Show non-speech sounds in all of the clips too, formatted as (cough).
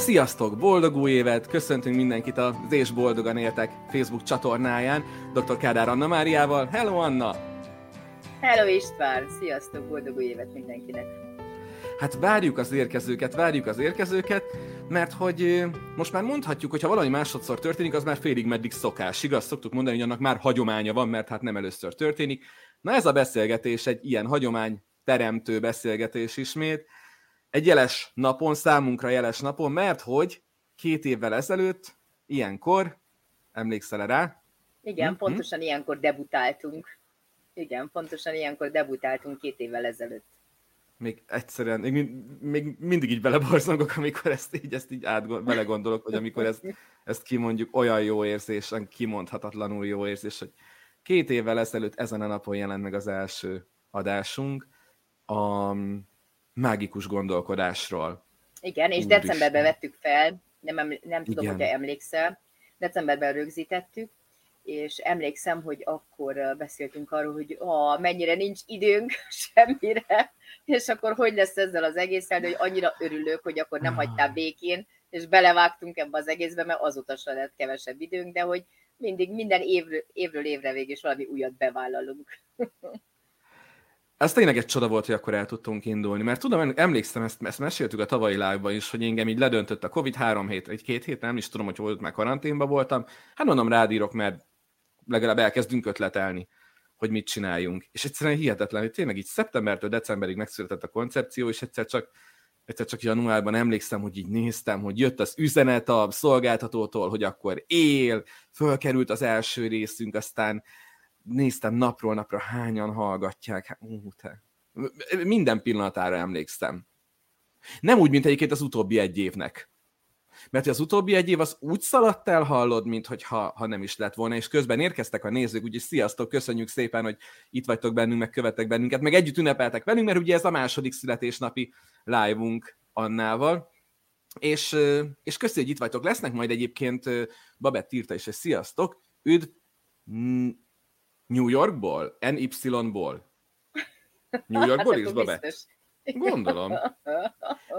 Sziasztok! Boldog új évet! Köszöntünk mindenkit az És Boldogan Éltek Facebook csatornáján, dr. Kádár Anna Máriával. Hello Anna! Hello István! Sziasztok! Boldog új évet mindenkinek! Hát várjuk az érkezőket, várjuk az érkezőket, mert hogy most már mondhatjuk, hogy ha valami másodszor történik, az már félig meddig szokás. Igaz, szoktuk mondani, hogy annak már hagyománya van, mert hát nem először történik. Na ez a beszélgetés egy ilyen hagyomány teremtő beszélgetés ismét. Egy jeles napon, számunkra jeles napon, mert hogy két évvel ezelőtt, ilyenkor, emlékszel rá? Igen, hm? pontosan ilyenkor debutáltunk. Igen, pontosan ilyenkor debutáltunk két évvel ezelőtt még egyszerűen, még, még mindig így beleborzongok, amikor ezt így, ezt így át, belegondolok, hogy amikor ezt, ezt kimondjuk, olyan jó érzés, kimondhatatlanul jó érzés, hogy két évvel ezelőtt ezen a napon jelent meg az első adásunk a mágikus gondolkodásról. Igen, és Úristen. decemberben vettük fel, nem, nem tudom, hogy emlékszel, decemberben rögzítettük, és emlékszem, hogy akkor beszéltünk arról, hogy ah, mennyire nincs időnk (laughs) semmire, és akkor hogy lesz ezzel az egészen, hogy annyira örülök, hogy akkor nem hagytál békén, és belevágtunk ebbe az egészbe, mert azóta se lett kevesebb időnk, de hogy mindig minden évről, évről évre végig is valami újat bevállalunk. (laughs) Ez tényleg egy csoda volt, hogy akkor el tudtunk indulni, mert tudom, emlékszem, ezt, ezt meséltük a tavalyi lágban is, hogy engem így ledöntött a Covid három hét, egy két hét, nem is tudom, hogy volt, már karanténban voltam. Hát mondom, rádírok, mert legalább elkezdünk ötletelni, hogy mit csináljunk. És egyszerűen hihetetlen, hogy tényleg így szeptembertől decemberig megszületett a koncepció, és egyszer csak egyszer csak januárban emlékszem, hogy így néztem, hogy jött az üzenet a szolgáltatótól, hogy akkor él, fölkerült az első részünk, aztán néztem napról napra, hányan hallgatják. Hát, te. Minden pillanatára emlékszem. Nem úgy, mint egyébként az utóbbi egy évnek. Mert az utóbbi egy év az úgy szaladt el, hallod, mint hogy ha, ha nem is lett volna, és közben érkeztek a nézők, úgyhogy sziasztok, köszönjük szépen, hogy itt vagytok bennünk, meg követek bennünket, meg együtt ünnepeltek velünk, mert ugye ez a második születésnapi live-unk Annával. És, és köszi, hogy itt vagytok. Lesznek majd egyébként, Babett írta is, hogy sziasztok, üdv New Yorkból, NY-ból. New (laughs) Yorkból hát, is, Babett? Gondolom. (laughs)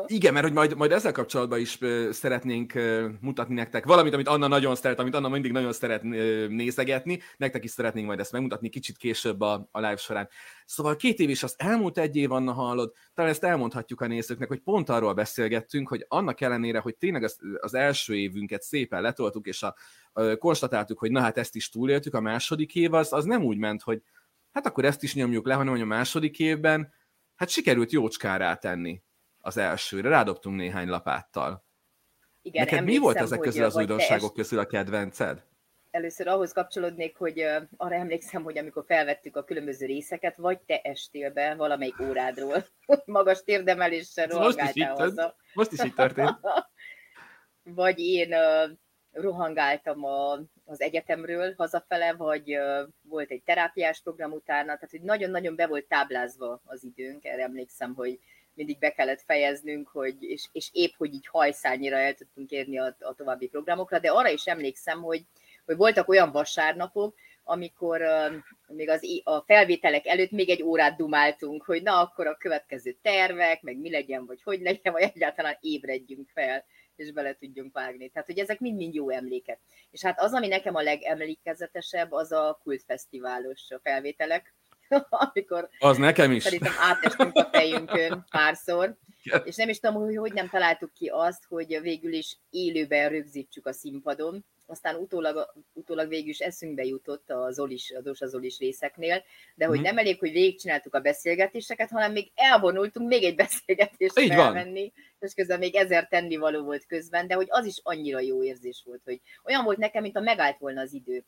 Igen, mert hogy majd, majd ezzel kapcsolatban is szeretnénk mutatni nektek valamit, amit Anna nagyon szeret, amit Anna mindig nagyon szeret nézegetni, nektek is szeretnénk majd ezt megmutatni kicsit később a, a live során. Szóval két év is az elmúlt egy év, Anna hallod, talán ezt elmondhatjuk a nézőknek, hogy pont arról beszélgettünk, hogy annak ellenére, hogy tényleg az, az első évünket szépen letoltuk, és a, a, konstatáltuk, hogy na hát ezt is túléltük, a második év az, az nem úgy ment, hogy hát akkor ezt is nyomjuk le, hanem hogy a második évben hát sikerült jócskára tenni az elsőre, rádobtunk néhány lapáttal. Igen, Neked mi volt ezek közül az újdonságok közül a kedvenced? Először ahhoz kapcsolódnék, hogy arra emlékszem, hogy amikor felvettük a különböző részeket, vagy te estél be valamelyik órádról, (laughs) magas térdemeléssel rohangáltál haza. Most is így történt. (laughs) vagy én rohangáltam a, az egyetemről hazafele, vagy volt egy terápiás program utána, tehát hogy nagyon-nagyon be volt táblázva az időnk, erre emlékszem, hogy mindig be kellett fejeznünk, hogy, és, és épp, hogy így hajszányira el tudtunk érni a, a további programokra, de arra is emlékszem, hogy, hogy voltak olyan vasárnapok, amikor uh, még az, a felvételek előtt még egy órát dumáltunk, hogy na, akkor a következő tervek, meg mi legyen, vagy hogy legyen, vagy egyáltalán ébredjünk fel és bele tudjunk vágni. Tehát, hogy ezek mind-mind jó emlékek. És hát az, ami nekem a legemlékezetesebb, az a kultfesztiválos felvételek, (laughs) amikor az nekem is. szerintem átestünk a fejünkön párszor, yeah. és nem is tudom, hogy hogy nem találtuk ki azt, hogy végül is élőben rögzítsük a színpadon, aztán utólag, utólag végül is eszünkbe jutott a Zolis, a Dosa Zolis részeknél, de hogy mm. nem elég, hogy végigcsináltuk a beszélgetéseket, hanem még elvonultunk még egy beszélgetést Így felvenni, van. és közben még ezer tennivaló volt közben, de hogy az is annyira jó érzés volt, hogy olyan volt nekem, mint a megállt volna az idő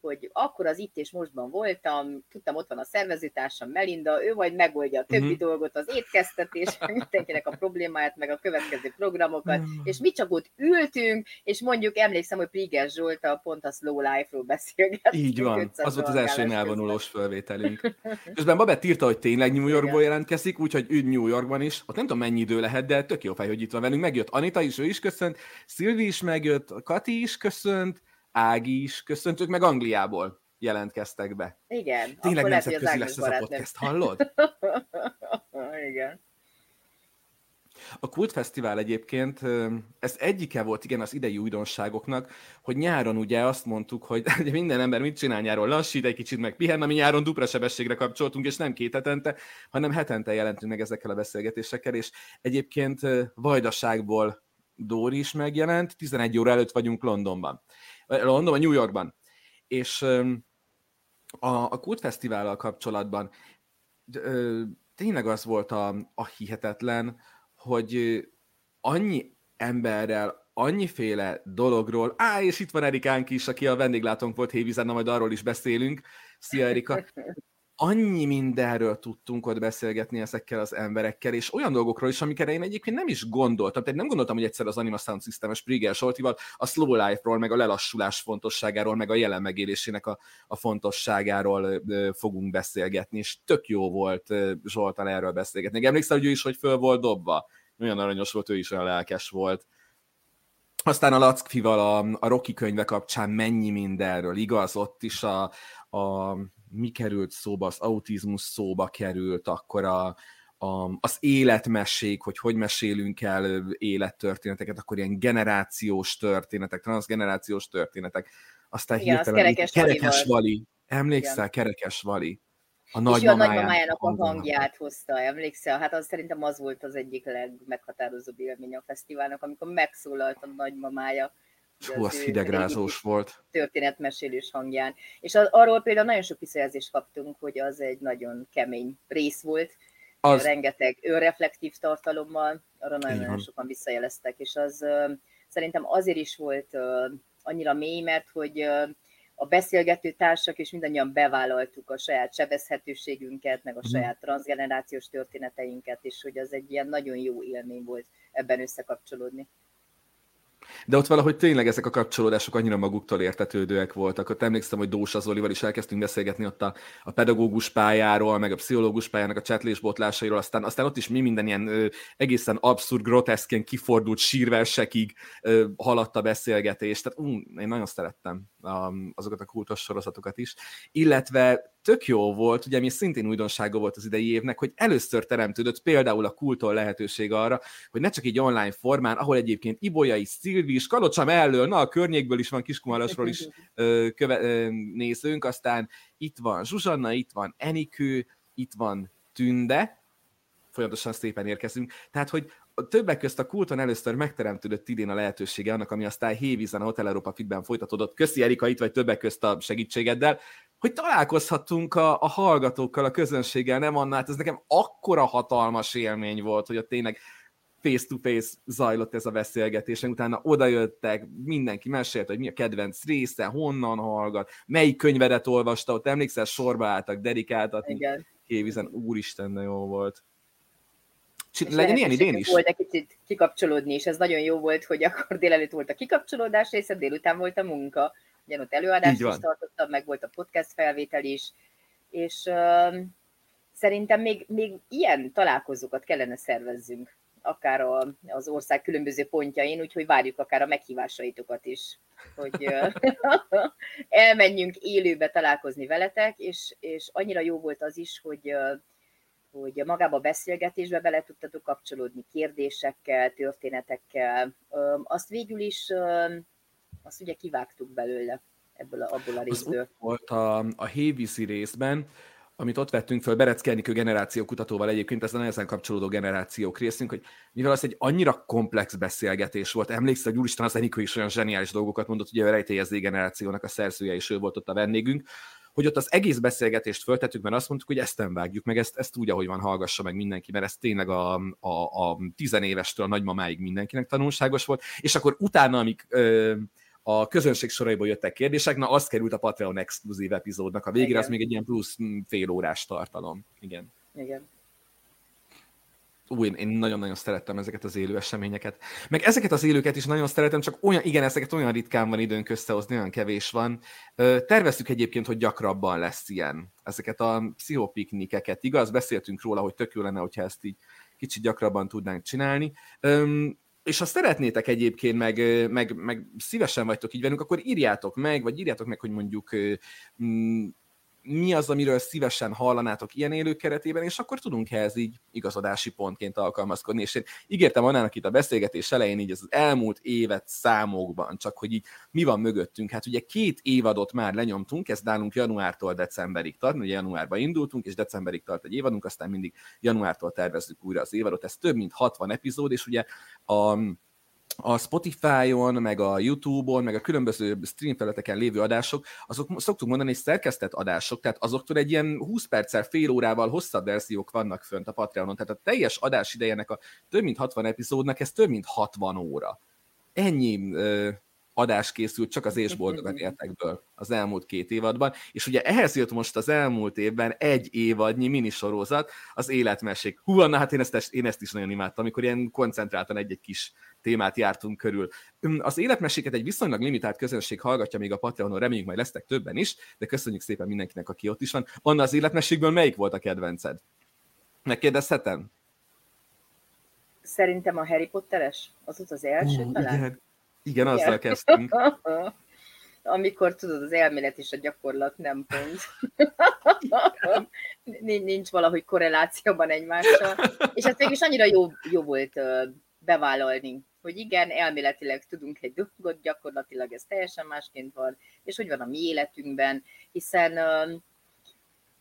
hogy akkor az itt és mostban voltam, tudtam, ott van a szervezőtársam Melinda, ő majd megoldja a többi uh-huh. dolgot, az étkeztetés, (laughs) mindenkinek a problémáját, meg a következő programokat, uh-huh. és mi csak ott ültünk, és mondjuk emlékszem, hogy Priges Zsolt a pont a Slow Life-ról beszélgettünk. Így van, az volt az első elvonulós felvételünk. (laughs) Közben Babett írta, hogy tényleg New Yorkból jelentkezik, úgyhogy ő New Yorkban is, ott nem tudom mennyi idő lehet, de tök jó fej, hogy itt van velünk. Megjött Anita is, ő is köszönt, Szilvi is megjött, Kati is köszönt, Ági is köszöntök, meg Angliából jelentkeztek be. Igen. Tényleg nemzetközi lesz ez a podcast, hallod? (laughs) Igen. A Kult Fesztivál egyébként, ez egyike volt igen az idei újdonságoknak, hogy nyáron ugye azt mondtuk, hogy (laughs) minden ember mit csinál nyáron, lassít egy kicsit, meg pihen, ami nyáron dupla sebességre kapcsoltunk, és nem két hetente, hanem hetente jelentünk meg ezekkel a beszélgetésekkel, és egyébként Vajdaságból Dóri is megjelent, 11 óra előtt vagyunk Londonban. Londonban, New Yorkban. És a, a Kult Fesztivállal kapcsolatban tényleg az volt a, a hihetetlen, hogy annyi emberrel, annyiféle dologról, á, és itt van Erikánk is, aki a vendéglátónk volt Hévizen, majd arról is beszélünk. Szia Erika! (laughs) annyi mindenről tudtunk ott beszélgetni ezekkel az emberekkel, és olyan dolgokról is, amikre én egyébként nem is gondoltam. Tehát nem gondoltam, hogy egyszer az Anima Sound System-es Springer Soltival a slow life-ról, meg a lelassulás fontosságáról, meg a jelen megélésének a, a fontosságáról ö, fogunk beszélgetni, és tök jó volt Zsoltal erről beszélgetni. Emlékszel, hogy ő is, hogy föl volt dobva? Olyan aranyos volt, ő is olyan lelkes volt. Aztán a Lackfival a, a Rocky könyve kapcsán mennyi mindenről, igaz, ott is a, a mi került szóba, az autizmus szóba került, akkor a, a, az életmesék, hogy hogy mesélünk el élettörténeteket, akkor ilyen generációs történetek, transgenerációs történetek, aztán Igen, hirtelen az kerekes, kerekes Vali. Emlékszel, Igen. Kerekes Vali? A nagymamájának, a nagymamájának a hangját hozta, emlékszel? Hát az szerintem az volt az egyik legmeghatározóbb élmény a fesztiválnak, amikor megszólalt a nagymamája Hú, az hidegrázós volt. Történetmesélős hangján. És az, arról például nagyon sok visszajelzést kaptunk, hogy az egy nagyon kemény rész volt, az... rengeteg önreflektív tartalommal, arra nagyon-nagyon sokan visszajeleztek, és az uh, szerintem azért is volt uh, annyira mély, mert hogy uh, a beszélgető társak és mindannyian bevállaltuk a saját sebezhetőségünket, meg a mhm. saját transgenerációs történeteinket, és hogy az egy ilyen nagyon jó élmény volt ebben összekapcsolódni. De ott valahogy tényleg ezek a kapcsolódások annyira maguktól értetődőek voltak. Ott emlékszem, hogy Dósa Zolival is elkezdtünk beszélgetni ott a, a pedagógus pályáról, meg a pszichológus pályának a csetlés botlásairól, aztán, aztán ott is mi minden ilyen ö, egészen abszurd, groteszken kifordult sírversekig ö, haladt a beszélgetés. Tehát ú, én nagyon szerettem azokat a kultos sorozatokat is. Illetve tök jó volt, ugye mi szintén újdonsága volt az idei évnek, hogy először teremtődött például a kultól lehetőség arra, hogy ne csak egy online formán, ahol egyébként Ibolyai, Szilvi is, Kalocsa mellől, na a környékből is van, Kiskumarosról is ö, köve, ö, nézünk, aztán itt van Zsuzsanna, itt van Enikő, itt van Tünde, folyamatosan szépen érkezünk. Tehát, hogy többek közt a kulton először megteremtődött idén a lehetősége annak, ami aztán Hévízen a Hotel Európa Fitben folytatódott. Köszi Erika itt vagy többek közt a segítségeddel, hogy találkozhattunk a, a hallgatókkal, a közönséggel, nem annál, hát ez nekem akkora hatalmas élmény volt, hogy ott tényleg face-to-face zajlott ez a beszélgetés, utána odajöttek, mindenki mesélt, hogy mi a kedvenc része, honnan hallgat, melyik könyvedet olvasta, ott emlékszel, sorba álltak, dedikáltatni. Igen. Kévizen, úristen, de jó volt. És legyen ilyen idén is. Volt egy kicsit kikapcsolódni, és ez nagyon jó volt, hogy akkor délelőtt volt a kikapcsolódás része, délután volt a munka. Ugyan ott előadást is tartottam, meg volt a podcast felvétel is, és uh, szerintem még, még ilyen találkozókat kellene szervezzünk, akár a, az ország különböző pontjain, úgyhogy várjuk akár a meghívásaitokat is, hogy uh, (laughs) (laughs) elmenjünk élőbe találkozni veletek, és, és annyira jó volt az is, hogy uh, hogy magába a beszélgetésbe bele tudtatok kapcsolódni kérdésekkel, történetekkel. Azt végül is, azt ugye kivágtuk belőle ebből a, abból a részből. Az volt a, a Hévízi részben, amit ott vettünk föl Berec Kernikő generáció kutatóval egyébként, ez a nehezen kapcsolódó generációk részünk, hogy mivel az egy annyira komplex beszélgetés volt, emlékszel, hogy úristen, az Enikő is olyan zseniális dolgokat mondott, ugye a rejtélyező generációnak a szerzője, és ő volt ott a vendégünk, hogy ott az egész beszélgetést föltettük, mert azt mondtuk, hogy ezt nem vágjuk, meg ezt, ezt úgy, ahogy van, hallgassa meg mindenki, mert ez tényleg a, a, a tizenévestől a nagymamáig mindenkinek tanulságos volt, és akkor utána, amik ö, a közönség soraiból jöttek kérdések, na az került a Patreon exkluzív epizódnak a végére, Igen. az még egy ilyen plusz fél órás tartalom. Igen. Igen ú, én, nagyon-nagyon szerettem ezeket az élő eseményeket. Meg ezeket az élőket is nagyon szeretem, csak olyan, igen, ezeket olyan ritkán van időnk összehozni, olyan kevés van. Terveztük egyébként, hogy gyakrabban lesz ilyen. Ezeket a pszichopiknikeket, igaz? Beszéltünk róla, hogy tök jó lenne, hogyha ezt így kicsit gyakrabban tudnánk csinálni. és ha szeretnétek egyébként, meg, meg, meg szívesen vagytok így velünk, akkor írjátok meg, vagy írjátok meg, hogy mondjuk mi az, amiről szívesen hallanátok ilyen élők keretében, és akkor tudunk ehhez így igazodási pontként alkalmazkodni. És én ígértem Annának itt a beszélgetés elején így az elmúlt évet számokban, csak hogy így mi van mögöttünk. Hát ugye két évadot már lenyomtunk, ez nálunk januártól decemberig tart, ugye januárban indultunk, és decemberig tart egy évadunk, aztán mindig januártól tervezzük újra az évadot. Ez több mint 60 epizód, és ugye a a Spotify-on, meg a YouTube-on, meg a különböző stream felületeken lévő adások, azok szoktuk mondani, hogy szerkesztett adások, tehát azoktól egy ilyen 20 perccel, fél órával hosszabb verziók vannak fönt a Patreonon, tehát a teljes adás idejenek a több mint 60 epizódnak, ez több mint 60 óra. Ennyi adás készült csak az És boldogan értekből az elmúlt két évadban, és ugye ehhez jött most az elmúlt évben egy évadnyi minisorozat, az életmesék. Hú, na hát én ezt, én ezt is nagyon imádtam, amikor ilyen koncentráltan egy-egy kis témát jártunk körül. Az életmeséket egy viszonylag limitált közönség hallgatja még a Patreonon, reméljük majd lesznek többen is, de köszönjük szépen mindenkinek, aki ott is van. Anna, az életmesékből melyik volt a kedvenced? Megkérdezhetem? Szerintem a Harry Potteres, az volt az első uh, talán. Igen, igen, azzal igen. kezdtünk. (laughs) Amikor tudod, az elmélet és a gyakorlat nem pont. (laughs) Nincs valahogy korrelációban egymással. És ez mégis annyira jó, jó volt bevállalni, hogy igen, elméletileg tudunk egy dolgot, gyakorlatilag ez teljesen másként van, és hogy van a mi életünkben, hiszen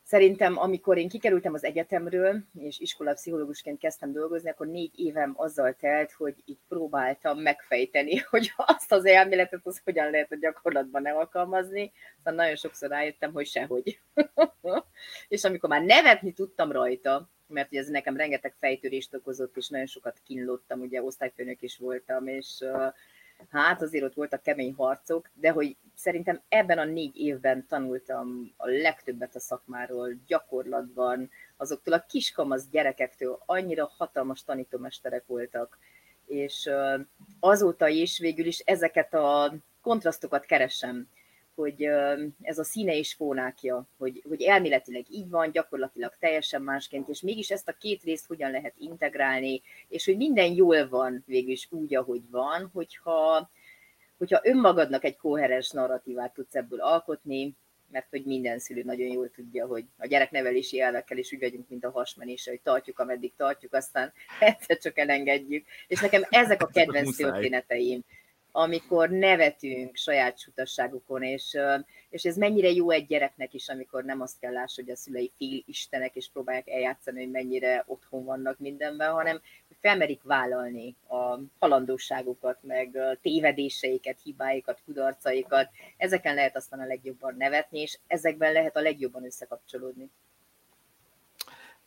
szerintem, amikor én kikerültem az egyetemről, és iskolapszichológusként kezdtem dolgozni, akkor négy évem azzal telt, hogy így próbáltam megfejteni, (laughs) hogy azt az elméletet, az hogyan lehet a gyakorlatban alkalmazni. Aztán nagyon sokszor rájöttem, hogy sehogy. (laughs) és amikor már nevetni tudtam rajta, mert ugye ez nekem rengeteg fejtörést okozott, és nagyon sokat kínlottam, ugye osztályfőnök is voltam, és hát azért ott voltak kemény harcok, de hogy szerintem ebben a négy évben tanultam a legtöbbet a szakmáról, gyakorlatban, azoktól a kiskamasz gyerekektől. Annyira hatalmas tanítómesterek voltak, és azóta is végül is ezeket a kontrasztokat keresem hogy ez a színe és fónákja, hogy, hogy elméletileg így van, gyakorlatilag teljesen másként, és mégis ezt a két részt hogyan lehet integrálni, és hogy minden jól van végülis úgy, ahogy van, hogyha, hogyha önmagadnak egy koherens narratívát tudsz ebből alkotni, mert hogy minden szülő nagyon jól tudja, hogy a gyereknevelési elvekkel is úgy vagyunk, mint a hasmenése, hogy tartjuk, ameddig tartjuk, aztán (laughs) egyszer csak elengedjük. És nekem ezek a kedvenc történeteim amikor nevetünk saját sutasságukon, és, és ez mennyire jó egy gyereknek is, amikor nem azt kell láss, hogy a szülei fél istenek, és próbálják eljátszani, hogy mennyire otthon vannak mindenben, hanem felmerik vállalni a halandóságukat, meg tévedéseiket, hibáikat, kudarcaikat. Ezeken lehet aztán a legjobban nevetni, és ezekben lehet a legjobban összekapcsolódni.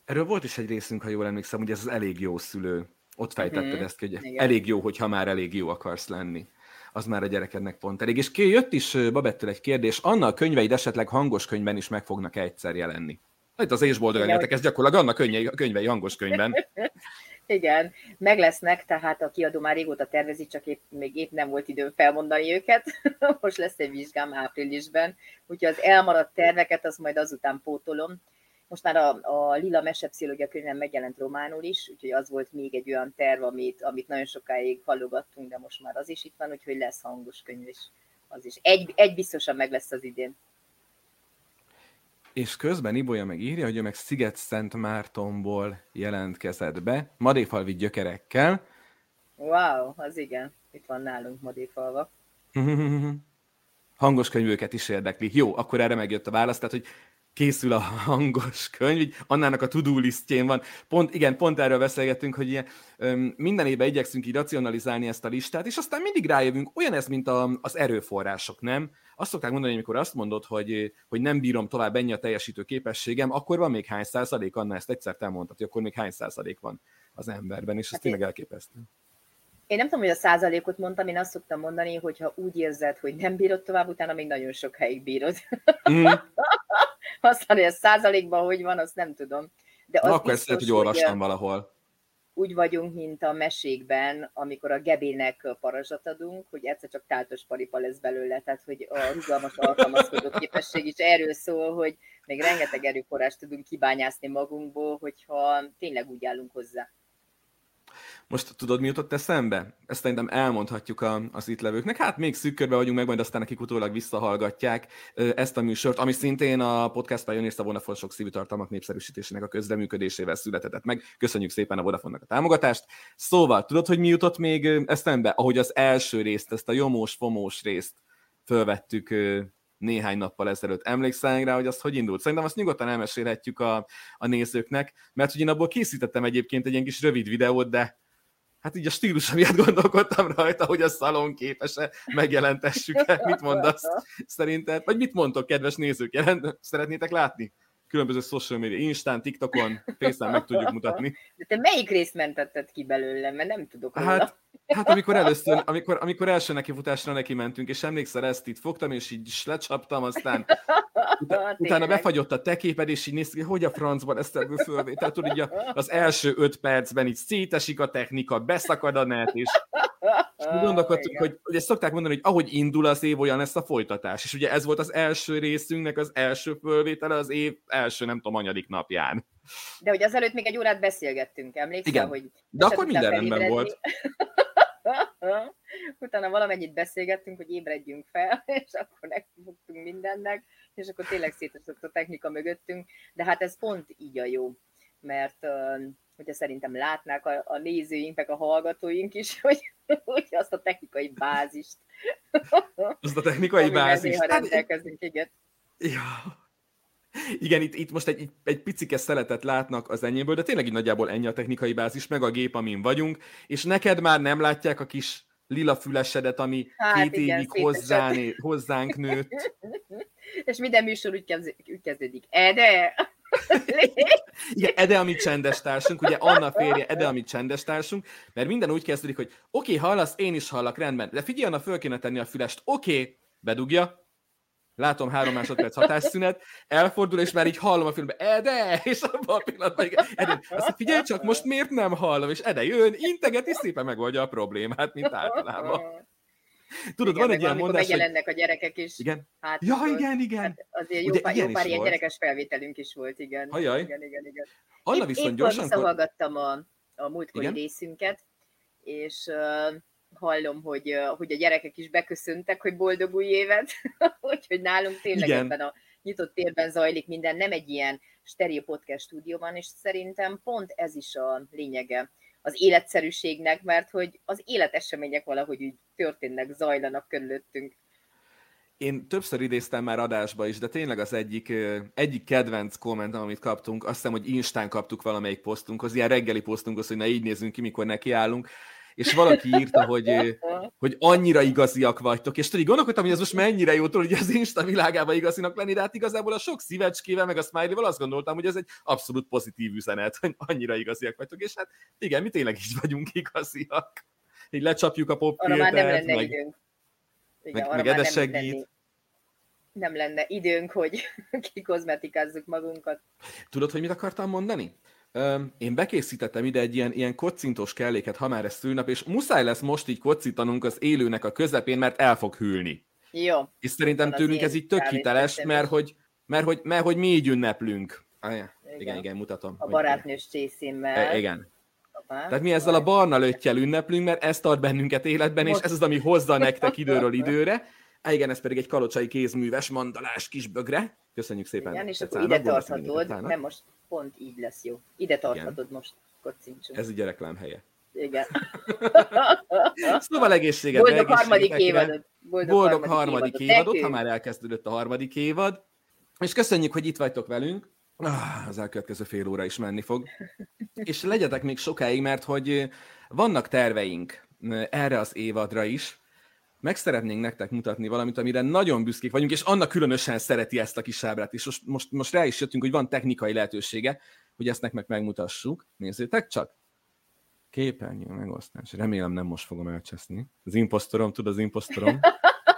Erről volt is egy részünk, ha jól emlékszem, hogy ez az elég jó szülő. Ott fejtetted mm-hmm. ezt, hogy Igen. elég jó, hogyha már elég jó akarsz lenni az már a gyerekednek pont elég. És jött is Babettől egy kérdés, Anna a könyveid esetleg hangos könyvben is meg fognak egyszer jelenni? Itt az és boldog ez gyakorlatilag Anna könyvei, könyvei hangos könyvben. (laughs) Igen, meg lesznek, tehát a kiadó már régóta tervezi, csak épp, még épp nem volt időm felmondani őket. (laughs) Most lesz egy vizsgám áprilisben, úgyhogy az elmaradt terveket az majd azután pótolom. Most már a, a Lila Mesepszichológia könyvem megjelent románul is, úgyhogy az volt még egy olyan terv, amit, amit nagyon sokáig hallogattunk, de most már az is itt van, úgyhogy lesz hangos könyv is. Az is. Egy, egy biztosan meg lesz az idén. És közben Ibolya meg írja, hogy ő meg Sziget-Szent Mártonból jelentkezett be, madéfalvi gyökerekkel. Wow, az igen. Itt van nálunk madéfalva. (laughs) Hangos könyvőket is érdekli. Jó, akkor erre megjött a válasz, tehát hogy készül a hangos könyv, így Annának a to-do listjén van. Pont, igen, pont erről beszélgettünk, hogy ilyen, öm, minden évben igyekszünk így racionalizálni ezt a listát, és aztán mindig rájövünk, olyan ez, mint a, az erőforrások, nem? Azt szokták mondani, amikor azt mondod, hogy, hogy nem bírom tovább ennyi a teljesítő képességem, akkor van még hány százalék, Anna ezt egyszer te mondtad, hogy akkor még hány százalék van az emberben, és ez hát tényleg elképesztő. Én nem tudom, hogy a százalékot mondtam, én azt szoktam mondani, hogy ha úgy érzed, hogy nem bírod tovább, utána még nagyon sok helyig bírod. (laughs) Mm. Aztán, hogy ez százalékban hogy van, azt nem tudom. De az Na, akkor ezt lehet, hogy olvastam valahol. Úgy vagyunk, mint a mesékben, amikor a gebének parazsat adunk, hogy egyszer csak táltos paripa lesz belőle, tehát hogy a rugalmas alkalmazkodó képesség is erről szól, hogy még rengeteg erőforrást tudunk kibányászni magunkból, hogyha tényleg úgy állunk hozzá. Most tudod, mi jutott eszembe? Ezt szerintem elmondhatjuk a, az itt levőknek. Hát még szűk vagyunk meg, majd aztán nekik utólag visszahallgatják ezt a műsort, ami szintén a Podcast Pioneers a Vodafone sok szívű tartalmak népszerűsítésének a közreműködésével született meg. Köszönjük szépen a Vodafone-nak a támogatást. Szóval, tudod, hogy mi jutott még eszembe? Ahogy az első részt, ezt a jomós, fomós részt fölvettük néhány nappal ezelőtt. Emlékszel rá, hogy az hogy indult? Szerintem azt nyugodtan elmesélhetjük a, a nézőknek, mert hogy én abból készítettem egyébként egy ilyen kis rövid videót, de hát így a stílus miatt gondolkodtam rajta, hogy a szalon képes-e megjelentessük-e. Mit mondasz (laughs) szerinted? Vagy mit mondtok, kedves nézők? Jelent, szeretnétek látni? Különböző social media, Instán, TikTokon, Facebook meg tudjuk mutatni. De te melyik részt mentetted ki belőlem? Mert nem tudok róla. Hát Hát amikor először, amikor, amikor első nekifutásra neki mentünk, és emlékszel, ezt itt fogtam, és így is lecsaptam, aztán (laughs) utána, utána befagyott a te képed, és így néztük, hogy a francban ezt ebből fölvétel. Tudod, így az első öt percben így szétesik a technika, beszakad a net, és gondolkodtunk, hogy, hogy ezt szokták mondani, hogy ahogy indul az év, olyan lesz a folytatás. És ugye ez volt az első részünknek az első fölvétele az év első, nem tudom, anyadik napján. De hogy azelőtt még egy órát beszélgettünk, emlékszel? Igen. Hogy De akkor minden rendben volt. (laughs) Utána valamennyit beszélgettünk, hogy ébredjünk fel, (laughs) és akkor megfogtunk mindennek, és akkor tényleg szétesett a technika mögöttünk, de hát ez pont így a jó, mert hogyha szerintem látnák a, a nézőink, meg a hallgatóink is, (laughs) hogy, hogy azt a technikai bázist. (laughs) Azt a technikai bázist. Ha hát rendelkezünk, igen. Ja. Igen, itt, itt most egy, egy, picike szeletet látnak az enyémből, de tényleg így nagyjából ennyi a technikai bázis, meg a gép, amin vagyunk, és neked már nem látják a kis lila fülesedet, ami hát két igen, évig hozzán, hozzánk nőtt. (laughs) és minden műsor úgy, kezd, úgy kezdődik. Ede! (laughs) Igen, Ede a mi csendes társunk, ugye Anna férje, Ede a mi csendes társunk, mert minden úgy kezdődik, hogy oké, okay, hallasz, én is hallak, rendben, de figyelj, Anna, föl kéne tenni a fülest, oké, okay, bedugja, látom három másodperc hatásszünet, elfordul, és már így hallom a filmben, Ede, és abban a pillanatban, Ede, azt figyelj csak, most miért nem hallom, és Ede jön, integet, és szépen megoldja a problémát, mint általában. Tudod, igen, van egy ilyen mondás, megjelennek hogy... a gyerekek is. Igen. Hát, ja, igen, igen. Hát azért jó, pár, jó pár ilyen gyerekes felvételünk is volt, igen. Hajaj. Igen, igen, igen. Anna viszont gyorsan... visszahallgattam a, a múltkori igen? részünket, és uh, hallom, hogy, hogy a gyerekek is beköszöntek, hogy boldog új évet, (laughs) úgyhogy nálunk tényleg Igen. ebben a nyitott térben zajlik minden, nem egy ilyen stereo podcast stúdióban, és szerintem pont ez is a lényege az életszerűségnek, mert hogy az életesemények valahogy úgy történnek, zajlanak körülöttünk. Én többször idéztem már adásba is, de tényleg az egyik, egyik kedvenc komment, amit kaptunk, azt hiszem, hogy Instán kaptuk valamelyik posztunkhoz, ilyen reggeli posztunkhoz, hogy na így nézzünk ki, mikor nekiállunk, és valaki írta, hogy, hogy annyira igaziak vagytok, és tudod, gondolkodtam, hogy ez most mennyire jó, hogy az Insta világában igazinak lenni, de hát igazából a sok szívecskével, meg a smiley azt gondoltam, hogy ez egy abszolút pozitív üzenet, hogy annyira igaziak vagytok, és hát igen, mi tényleg így vagyunk igaziak. Így lecsapjuk a popfiltert, nem lenne meg, időnk. Igen, meg, meg ez segít. Nem lenne időnk, hogy (laughs) kikozmetikázzuk magunkat. Tudod, hogy mit akartam mondani? Én bekészítettem ide egy ilyen, ilyen kocintos kelléket, ha már ez szülnap, és muszáj lesz most így kocintanunk az élőnek a közepén, mert el fog hűlni. Jó. És szerintem tőlünk ez így tök hiteles, mert hogy, mert, hogy, mert hogy mi így ünneplünk. Ah, igen. igen, igen, mutatom. A barátnős csészémmel. E, igen. Apá, Tehát mi ezzel a barna löttyel ünneplünk, mert ez tart bennünket életben, most... és ez az, ami hozza (laughs) nektek időről időre. Ah, igen, ez pedig egy kalocsai kézműves mandalás kis bögre. Köszönjük szépen. Igen, és akkor ide tarthatod, nem most pont így lesz jó. Ide tarthatod Igen. most, kocincsunk. Ez a reklám helye. Igen. (laughs) szóval egészséget. Boldog harmadik évadot. Boldog, Boldog harmadik, harmadik évadot, évadot ha már elkezdődött a harmadik évad. És köszönjük, hogy itt vagytok velünk. Ah, az elkövetkező fél óra is menni fog. (laughs) És legyetek még sokáig, mert hogy vannak terveink erre az évadra is, meg szeretnénk nektek mutatni valamit, amire nagyon büszkék vagyunk, és annak különösen szereti ezt a kis ábrát, és most, most, most rá is jöttünk, hogy van technikai lehetősége, hogy ezt nektek megmutassuk. Nézzétek csak! Képernyő megosztás. Remélem nem most fogom elcseszni. Az imposztorom, tud az imposztorom?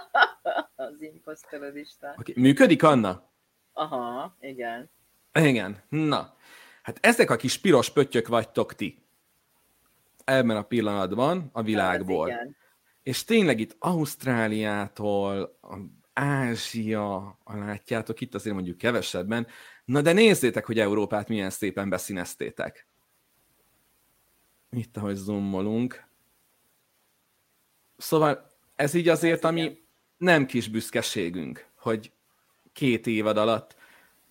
(laughs) az imposztorod is. Okay. Működik, Anna? Aha, igen. Igen, na. Hát ezek a kis piros pöttyök vagytok ti. Ebben a pillanatban a világból. Hát, igen és tényleg itt Ausztráliától, Ázsia, látjátok, itt azért mondjuk kevesebben, na de nézzétek, hogy Európát milyen szépen beszíneztétek. itt ahogy zoomolunk. Szóval ez így azért, ami nem kis büszkeségünk, hogy két évad alatt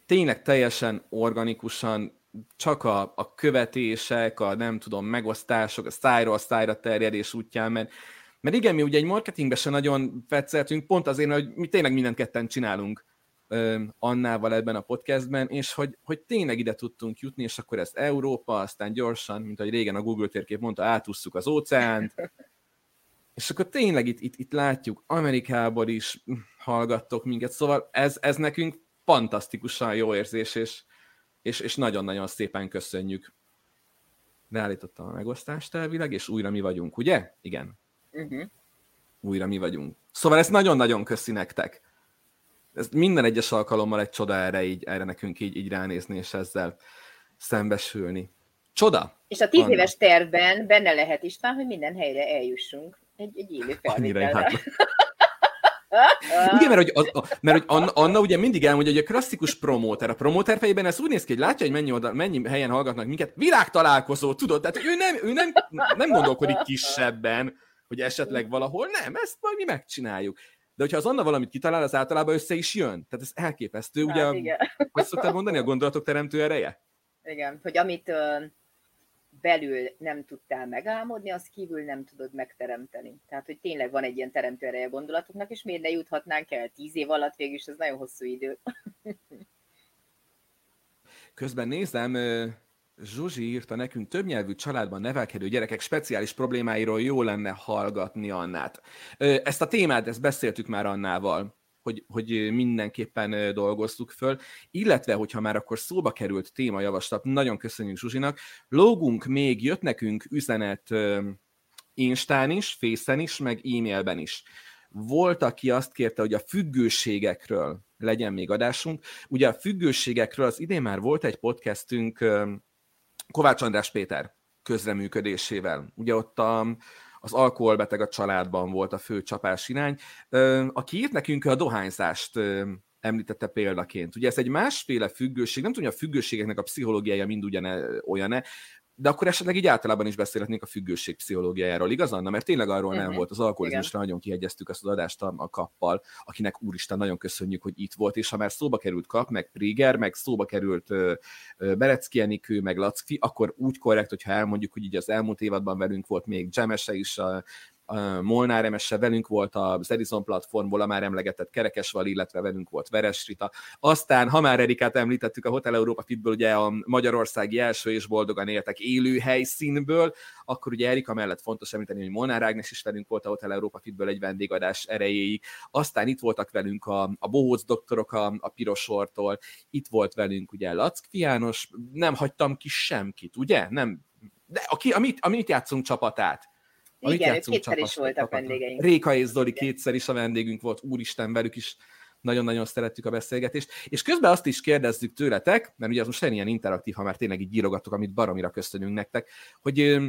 tényleg teljesen organikusan csak a, a követések, a nem tudom, megosztások, a szájról szájra terjedés útján ment. Mert igen, mi ugye egy marketingben se nagyon fetszeltünk, pont azért, hogy mi tényleg mindent ketten csinálunk Annával ebben a podcastben, és hogy, hogy tényleg ide tudtunk jutni, és akkor ezt Európa, aztán gyorsan, mint ahogy régen a Google térkép mondta, átúsztuk az óceánt, és akkor tényleg itt, itt, itt látjuk, Amerikából is hallgattok minket, szóval ez, ez nekünk fantasztikusan jó érzés, és, és, és nagyon-nagyon szépen köszönjük. Beállítottam a megosztást elvileg, és újra mi vagyunk, ugye? Igen. Uh-huh. Újra mi vagyunk. Szóval ezt nagyon-nagyon köszi nektek. Ez minden egyes alkalommal egy csoda erre, így, erre nekünk így, így ránézni, és ezzel szembesülni. Csoda! És a tíz éves tervben benne lehet István, hogy minden helyre eljussunk. Egy, egy élő felvételre. (laughs) Igen, mert hogy, a, a, mert hogy Anna, Anna ugye mindig elmondja, hogy a klasszikus promóter, a promóter fejében ez úgy néz ki, hogy látja, hogy mennyi, oda, mennyi helyen hallgatnak minket, világtalálkozó, tudod, tehát ő nem, ő nem, nem gondolkodik kisebben, hogy esetleg valahol, nem, ezt majd mi megcsináljuk. De hogyha az Anna valamit kitalál, az általában össze is jön. Tehát ez elképesztő, hát, ugye, igen. hogy szoktál mondani, a gondolatok teremtő ereje? Igen, hogy amit uh, belül nem tudtál megálmodni, azt kívül nem tudod megteremteni. Tehát, hogy tényleg van egy ilyen teremtő ereje gondolatoknak, és miért ne juthatnánk el tíz év alatt, végül ez nagyon hosszú idő. Közben nézem, Zsuzsi írta nekünk, többnyelvű családban nevelkedő gyerekek speciális problémáiról jó lenne hallgatni Annát. Ezt a témát, ezt beszéltük már Annával, hogy, hogy mindenképpen dolgoztuk föl, illetve, hogyha már akkor szóba került témajavaslat, nagyon köszönjük Zsuzsinak, lógunk még, jött nekünk üzenet Instán is, Fészen is, meg e-mailben is. Volt, aki azt kérte, hogy a függőségekről legyen még adásunk. Ugye a függőségekről az idén már volt egy podcastünk Kovács András Péter közreműködésével. Ugye ott a, az alkoholbeteg a családban volt a fő csapás irány. Aki írt nekünk a dohányzást említette példaként. Ugye ez egy másféle függőség, nem tudom, hogy a függőségeknek a pszichológiája mind ugyan olyan-e, de akkor esetleg így általában is beszélhetnénk a függőség pszichológiájáról, igaz Anna? Mert tényleg arról nem volt, az alkoholizmusra nagyon kihegyeztük azt az adást a, a kappal, akinek úristen nagyon köszönjük, hogy itt volt, és ha már szóba került kap, meg Priger, meg szóba került uh, Berecki Enikő, meg Lackfi, akkor úgy korrekt, hogyha elmondjuk, hogy így az elmúlt évadban velünk volt még Jemese is, a, Molnár Emese, velünk volt az Edison platformból a már emlegetett Kerekesval, illetve velünk volt Veres. Aztán, ha már Erikát említettük, a Hotel Európa Fitből ugye a Magyarországi első és boldogan éltek élő helyszínből, akkor ugye Erika mellett fontos említeni, hogy Molnár Ágnes is velünk volt a Hotel Európa Fitből egy vendégadás erejéig. Aztán itt voltak velünk a, a Bohóc doktorok a, a Pirosortól, itt volt velünk ugye Lack János, nem hagytam ki semkit, ugye? Nem, de aki, amit, amit játszunk csapatát, igen, ők kétszer is voltak vendégeink. Réka és Zoli kétszer is a vendégünk volt, úristen, velük is nagyon-nagyon szerettük a beszélgetést. És közben azt is kérdezzük tőletek, mert ugye az most ilyen interaktív, ha már tényleg így írogatok, amit baromira köszönünk nektek, hogy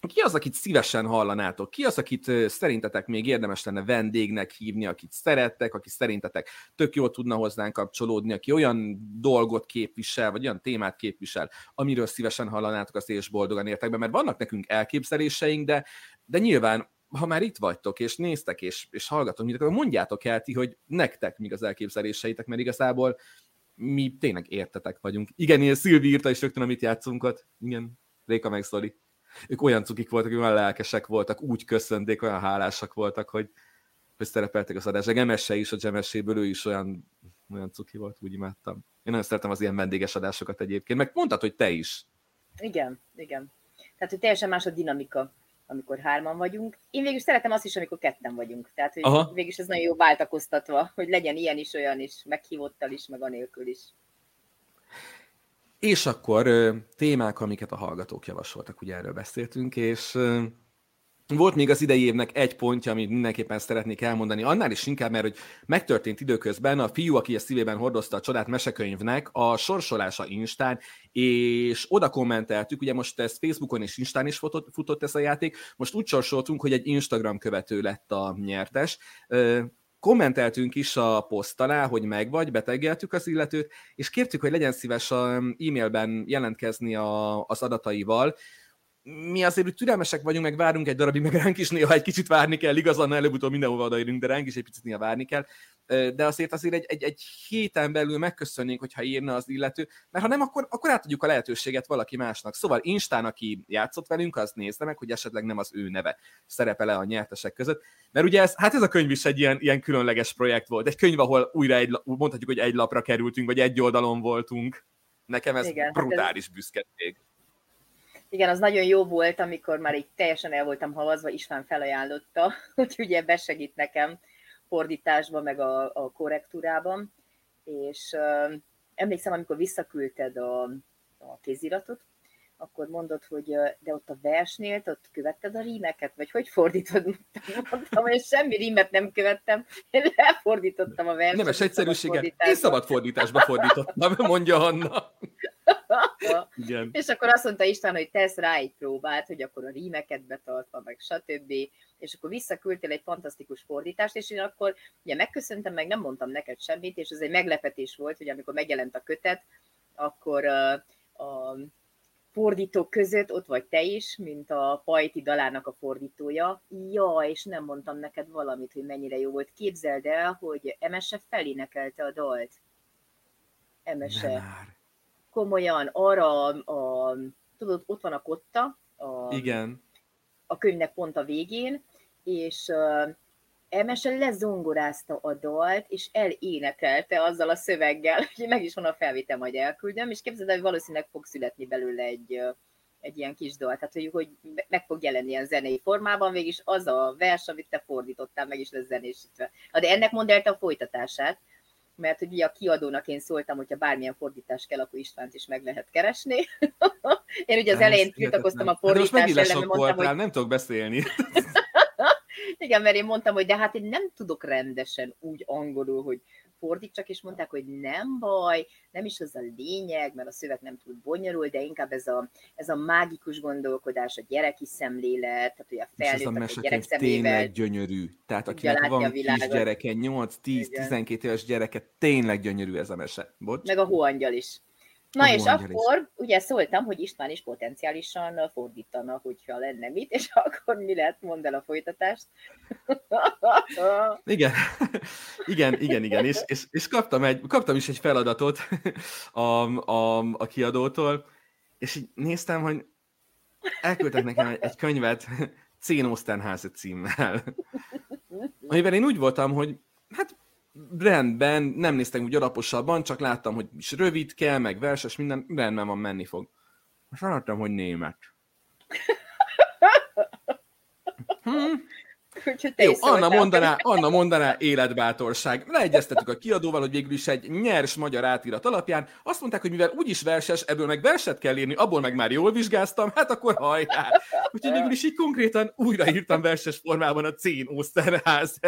ki az, akit szívesen hallanátok? Ki az, akit szerintetek még érdemes lenne vendégnek hívni, akit szerettek, aki szerintetek tök jól tudna hozzánk kapcsolódni, aki olyan dolgot képvisel, vagy olyan témát képvisel, amiről szívesen hallanátok, azt és boldogan értek be, mert vannak nekünk elképzeléseink, de, de nyilván ha már itt vagytok, és néztek, és, és hallgatok akkor mondjátok el ti, hogy nektek még az elképzeléseitek, mert igazából mi tényleg értetek vagyunk. Igen, ilyen Szilvi írta is rögtön, amit játszunkat. Igen, Réka meg Szoli ők olyan cukik voltak, olyan lelkesek voltak, úgy köszönték, olyan hálásak voltak, hogy, hogy szerepeltek az adás. Gemesse is, a Gemesséből ő is olyan, olyan cuki volt, úgy imádtam. Én nagyon szeretem az ilyen vendéges adásokat egyébként, meg mondtad, hogy te is. Igen, igen. Tehát, hogy teljesen más a dinamika, amikor hárman vagyunk. Én végül szeretem azt is, amikor ketten vagyunk. Tehát, hogy Aha. végül ez nagyon jó váltakoztatva, hogy legyen ilyen is, olyan is, meghívottal is, meg anélkül is. És akkor témák, amiket a hallgatók javasoltak, ugye erről beszéltünk, és volt még az idei évnek egy pontja, amit mindenképpen szeretnék elmondani, annál is inkább, mert hogy megtörtént időközben a fiú, aki a szívében hordozta a csodát mesekönyvnek, a sorsolása Instán, és oda kommenteltük, ugye most ez Facebookon és Instán is futott, futott ez a játék, most úgy sorsoltunk, hogy egy Instagram követő lett a nyertes, kommenteltünk is a poszt alá, hogy megvagy, betegeltük az illetőt, és kértük, hogy legyen szíves a e-mailben jelentkezni a, az adataival, mi azért úgy türelmesek vagyunk, meg várunk egy darabig, meg ránk is néha egy kicsit várni kell, igaz, annál előbb-utóbb mindenhova odaérünk, de ránk is egy picit néha várni kell. De azért azért egy, egy, egy héten belül megköszönnénk, hogyha írna az illető, mert ha nem, akkor, akkor átadjuk a lehetőséget valaki másnak. Szóval Instán, aki játszott velünk, az nézze meg, hogy esetleg nem az ő neve szerepele a nyertesek között. Mert ugye ez, hát ez a könyv is egy ilyen, ilyen különleges projekt volt. Egy könyv, ahol újra egy, mondhatjuk, hogy egy lapra kerültünk, vagy egy oldalon voltunk. Nekem ez Igen, brutális hát ez... büszkeség. Igen, az nagyon jó volt, amikor már így teljesen el voltam havazva, István felajánlotta, (laughs) hogy ugye besegít nekem fordításban, meg a, a korrektúrában, és uh, emlékszem, amikor visszaküldted a, a kéziratot, akkor mondod, hogy de ott a versnél, ott követted a rímeket, vagy hogy fordítod? Mondtam, hogy semmi rímet nem követtem, én lefordítottam a verset. Nemes egyszerűsége, én szabad fordításba fordítottam, mondja Anna. Igen. És akkor azt mondta István, hogy tesz rá egy próbát, hogy akkor a rímeket betartva, meg stb. És akkor visszaküldtél egy fantasztikus fordítást, és én akkor ugye megköszöntem, meg nem mondtam neked semmit, és ez egy meglepetés volt, hogy amikor megjelent a kötet, akkor a, a fordítók között ott vagy te is, mint a Pajti dalának a fordítója. Ja, és nem mondtam neked valamit, hogy mennyire jó volt. Képzeld el, hogy Emese felénekelte a dalt. Emese. Komolyan, arra a, a, tudod, ott van a kotta, a, Igen. a könyvnek pont a végén, és Emese lezongorázta a dalt, és elénekelte azzal a szöveggel, (laughs) hogy meg is van a felvétel, majd elküldöm, és képzeld hogy valószínűleg fog születni belőle egy, egy ilyen kis dal, tehát hogy, hogy meg fog jelenni ilyen zenei formában, végig az a vers, amit te fordítottál, meg is lesz zenésítve. De ennek mondd el a folytatását, mert hogy ugye a kiadónak én szóltam, hogyha bármilyen fordítás kell, akkor Istvánt is meg lehet keresni. (laughs) én ugye az elején tiltakoztam a fordítás hát ellen, mert mondtam, hogy... nem tudok beszélni. (laughs) Igen, mert én mondtam, hogy de hát én nem tudok rendesen úgy angolul, hogy fordítsak, és mondták, hogy nem baj, nem is az a lényeg, mert a szöveg nem túl bonyolul, de inkább ez a, ez a mágikus gondolkodás, a gyereki szemlélet, tehát hogy a felnőtt, a gyerek tényleg gyönyörű. Tehát akinek van kis gyereke, 8-10-12 éves gyereke, tényleg gyönyörű ez a mese. Bocs. Meg a hóangyal is. Na és akkor is. ugye szóltam, hogy István is potenciálisan fordítana, hogyha lenne mit, és (laughs) akkor mi lett? Mondd el a folytatást. igen, (laughs) igen, igen, igen, és, és, és kaptam, egy, kaptam is egy feladatot (laughs) a, a, a kiadótól, és így néztem, hogy elküldtek nekem egy, egy könyvet Cén címmel, amivel én úgy voltam, hogy hát rendben, nem néztem úgy alaposabban, csak láttam, hogy is rövid kell, meg verses, minden, rendben van, menni fog. Most hallottam, hogy német. (laughs) Hmm. Jó, Anna mondaná, Anna mondaná életbátorság. Leegyeztettük a kiadóval, hogy végül is egy nyers magyar átirat alapján. Azt mondták, hogy mivel úgyis verses, ebből meg verset kell írni, abból meg már jól vizsgáztam, hát akkor hajrá. Úgyhogy végül is így konkrétan újraírtam verses formában a Cén Oszterház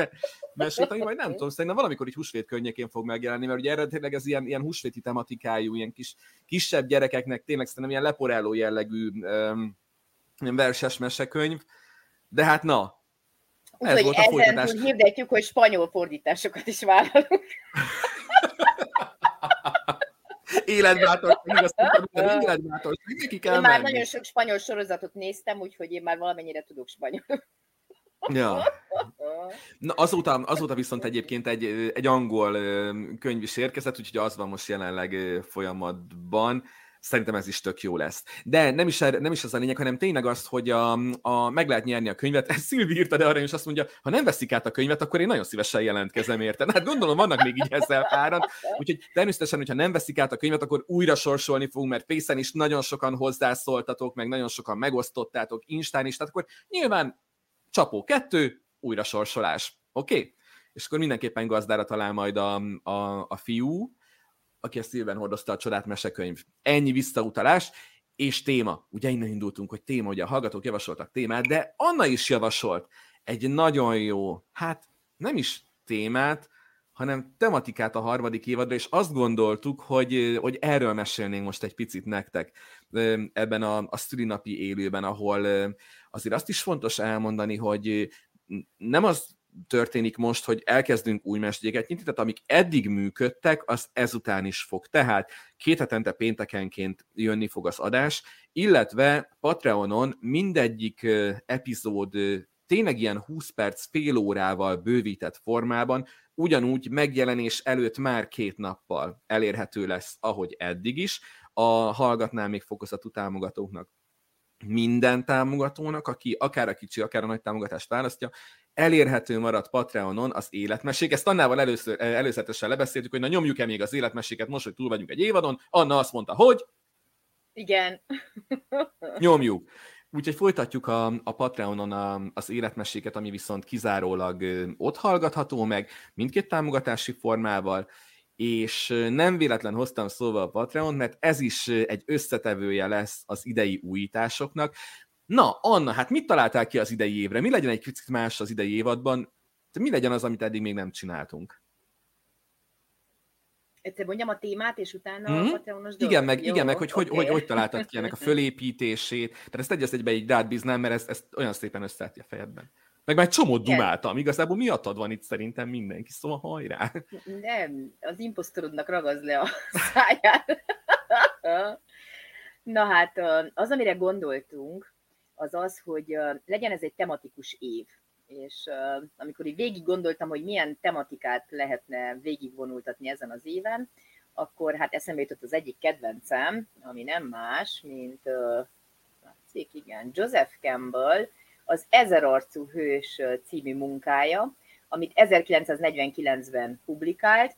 mesét, ami majd nem tudom, szerintem valamikor így húsvét környékén fog megjelenni, mert ugye eredetileg ez ilyen, ilyen húsvéti tematikájú, ilyen kis, kisebb gyerekeknek tényleg szerintem ilyen leporáló jellegű um, verses mesekönyv. De hát na, Úgyhogy ezen folytatás. túl hirdetjük, hogy spanyol fordításokat is vállalunk. mondtam, (laughs) életbátorság, neki kell Én már menni. nagyon sok spanyol sorozatot néztem, úgyhogy én már valamennyire tudok spanyol. Ja. (laughs) Na, azóta, azóta viszont egyébként egy, egy angol könyv is érkezett, úgyhogy az van most jelenleg folyamatban szerintem ez is tök jó lesz. De nem is, nem is az a lényeg, hanem tényleg az, hogy a, a, meg lehet nyerni a könyvet. Ez (laughs) Szilvi írta, de arra is azt mondja, ha nem veszik át a könyvet, akkor én nagyon szívesen jelentkezem érte. Hát gondolom, vannak még így ezzel páran. Úgyhogy természetesen, hogyha nem veszik át a könyvet, akkor újra sorsolni fogunk, mert Pészen is nagyon sokan hozzászóltatok, meg nagyon sokan megosztottátok, Instán is, tehát akkor nyilván csapó kettő, újra sorsolás. Oké? Okay? És akkor mindenképpen gazdára talál majd a, a, a fiú, aki a szívben hordozta a csodát mesekönyv. Ennyi visszautalás, és téma. Ugye innen indultunk, hogy téma, ugye a hallgatók javasoltak témát, de Anna is javasolt egy nagyon jó, hát nem is témát, hanem tematikát a harmadik évadra, és azt gondoltuk, hogy, hogy erről mesélnénk most egy picit nektek ebben a, a szülinapi élőben, ahol azért azt is fontos elmondani, hogy nem az történik most, hogy elkezdünk új mesdjéket nyitni, tehát amik eddig működtek, az ezután is fog. Tehát két hetente péntekenként jönni fog az adás, illetve Patreonon mindegyik epizód tényleg ilyen 20 perc, fél órával bővített formában, ugyanúgy megjelenés előtt már két nappal elérhető lesz, ahogy eddig is, a hallgatnál még fokozatú támogatóknak minden támogatónak, aki akár a kicsi, akár a nagy támogatást választja, elérhető maradt Patreonon az életmesék. Ezt Annával először, előzetesen lebeszéltük, hogy na nyomjuk-e még az életmeséket most, hogy túl vagyunk egy évadon. Anna azt mondta, hogy... Igen. (laughs) Nyomjuk. Úgyhogy folytatjuk a, a Patreonon a, az életmeséket, ami viszont kizárólag ott hallgatható meg, mindkét támogatási formával, és nem véletlen hoztam szóval a Patreon, mert ez is egy összetevője lesz az idei újításoknak. Na, Anna, hát mit találtál ki az idei évre? Mi legyen egy kicsit más az idei évadban? Mi legyen az, amit eddig még nem csináltunk? Egyszer mondjam a témát, és utána hmm? a Patreonos Igen, meg, Jó, igen, meg hogy, okay. hogy, hogy, hogy találtad ki ennek a (laughs) fölépítését. Tehát ezt egy egybe így rád bíznám, mert ezt, ezt olyan szépen összeálltja a fejedben. Meg már egy csomót dumáltam, igazából miattad van itt szerintem mindenki, szóval hajrá. (laughs) Nem, az imposztorodnak ragaz le a (laughs) száját. Na hát, az, amire gondoltunk, az az, hogy legyen ez egy tematikus év. És amikor így végig gondoltam, hogy milyen tematikát lehetne végigvonultatni ezen az éven, akkor hát eszembe jutott az egyik kedvencem, ami nem más, mint látszik, igen, Joseph Campbell, az Ezerarcú hős című munkája, amit 1949-ben publikált,